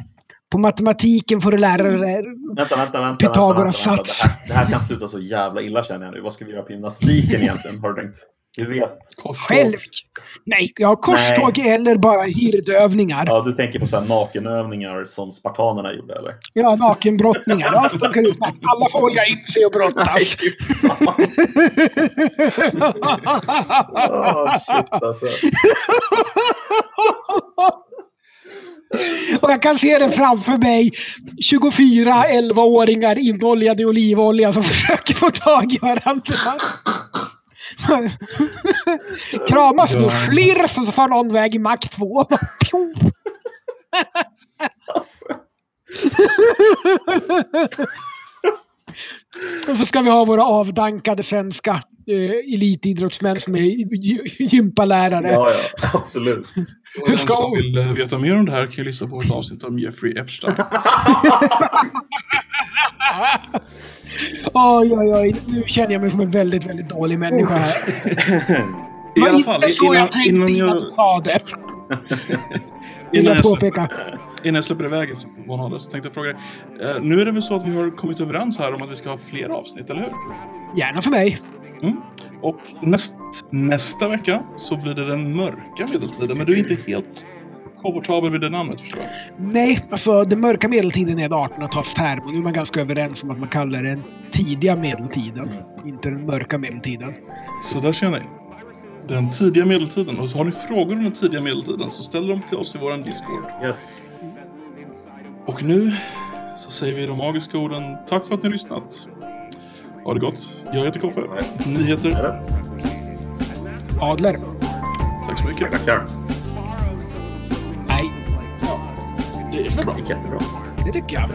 På matematiken får du lära dig Vänta, vänta, vänta. Pythagoras sats. Det, här, det här kan sluta så jävla illa känner jag nu. Vad ska vi göra på gymnastiken egentligen? Har du tänkt? Du vet. Korståg. själv. Nej, ja, korståg eller bara hirdövningar. Ja, du tänker på så här nakenövningar som spartanerna gjorde eller? Ja, nakenbrottningar. Ja, det funkar utmärkt. Alla får olja in sig och brottas. fan. Åh, (laughs) shit alltså. Och jag kan se det framför mig. 24 11-åringar inoljade i olivolja som försöker få tag i varandra. (laughs) Kramas nu, slirf, och så far någon väg i Mac 2. (laughs) Pjo. Alltså. (laughs) Och så ska vi ha våra avdankade svenska eh, elitidrottsmän som är gy- gympalärare. Ja, ja, absolut. Och den Ska- som vill veta mer om det här kan ju lyssna på ett avsnitt om Jeffrey Epstein. Oj, oj, oj. Nu känner jag mig som en väldigt, väldigt dålig människa här. (laughs) I alla fall, inte så innan, jag tänkte innan, innan jag, du sa det. (laughs) Vill innan, jag påpeka. innan jag släpper iväg Von Hades, tänkte jag fråga dig. Eh, nu är det väl så att vi har kommit överens här om att vi ska ha fler avsnitt, eller hur? Gärna för mig. Mm. Och näst, nästa vecka så blir det den mörka medeltiden, men du är inte helt komfortabel vid det namnet förstår jag. Nej, alltså den mörka medeltiden är 1800-talsterm och nu är man ganska överens om att man kallar det den tidiga medeltiden. Inte den mörka medeltiden. Så där ser ni. Den tidiga medeltiden. Och så har ni frågor om den tidiga medeltiden så ställ dem till oss i våran Discord. Yes. Och nu så säger vi de magiska orden. Tack för att ni har lyssnat. Ha det gott. Jag heter Koffe. Ni heter? Adler? Tack så mycket. Tackar. Det är väl bra. Det jättebra. det tycker jag.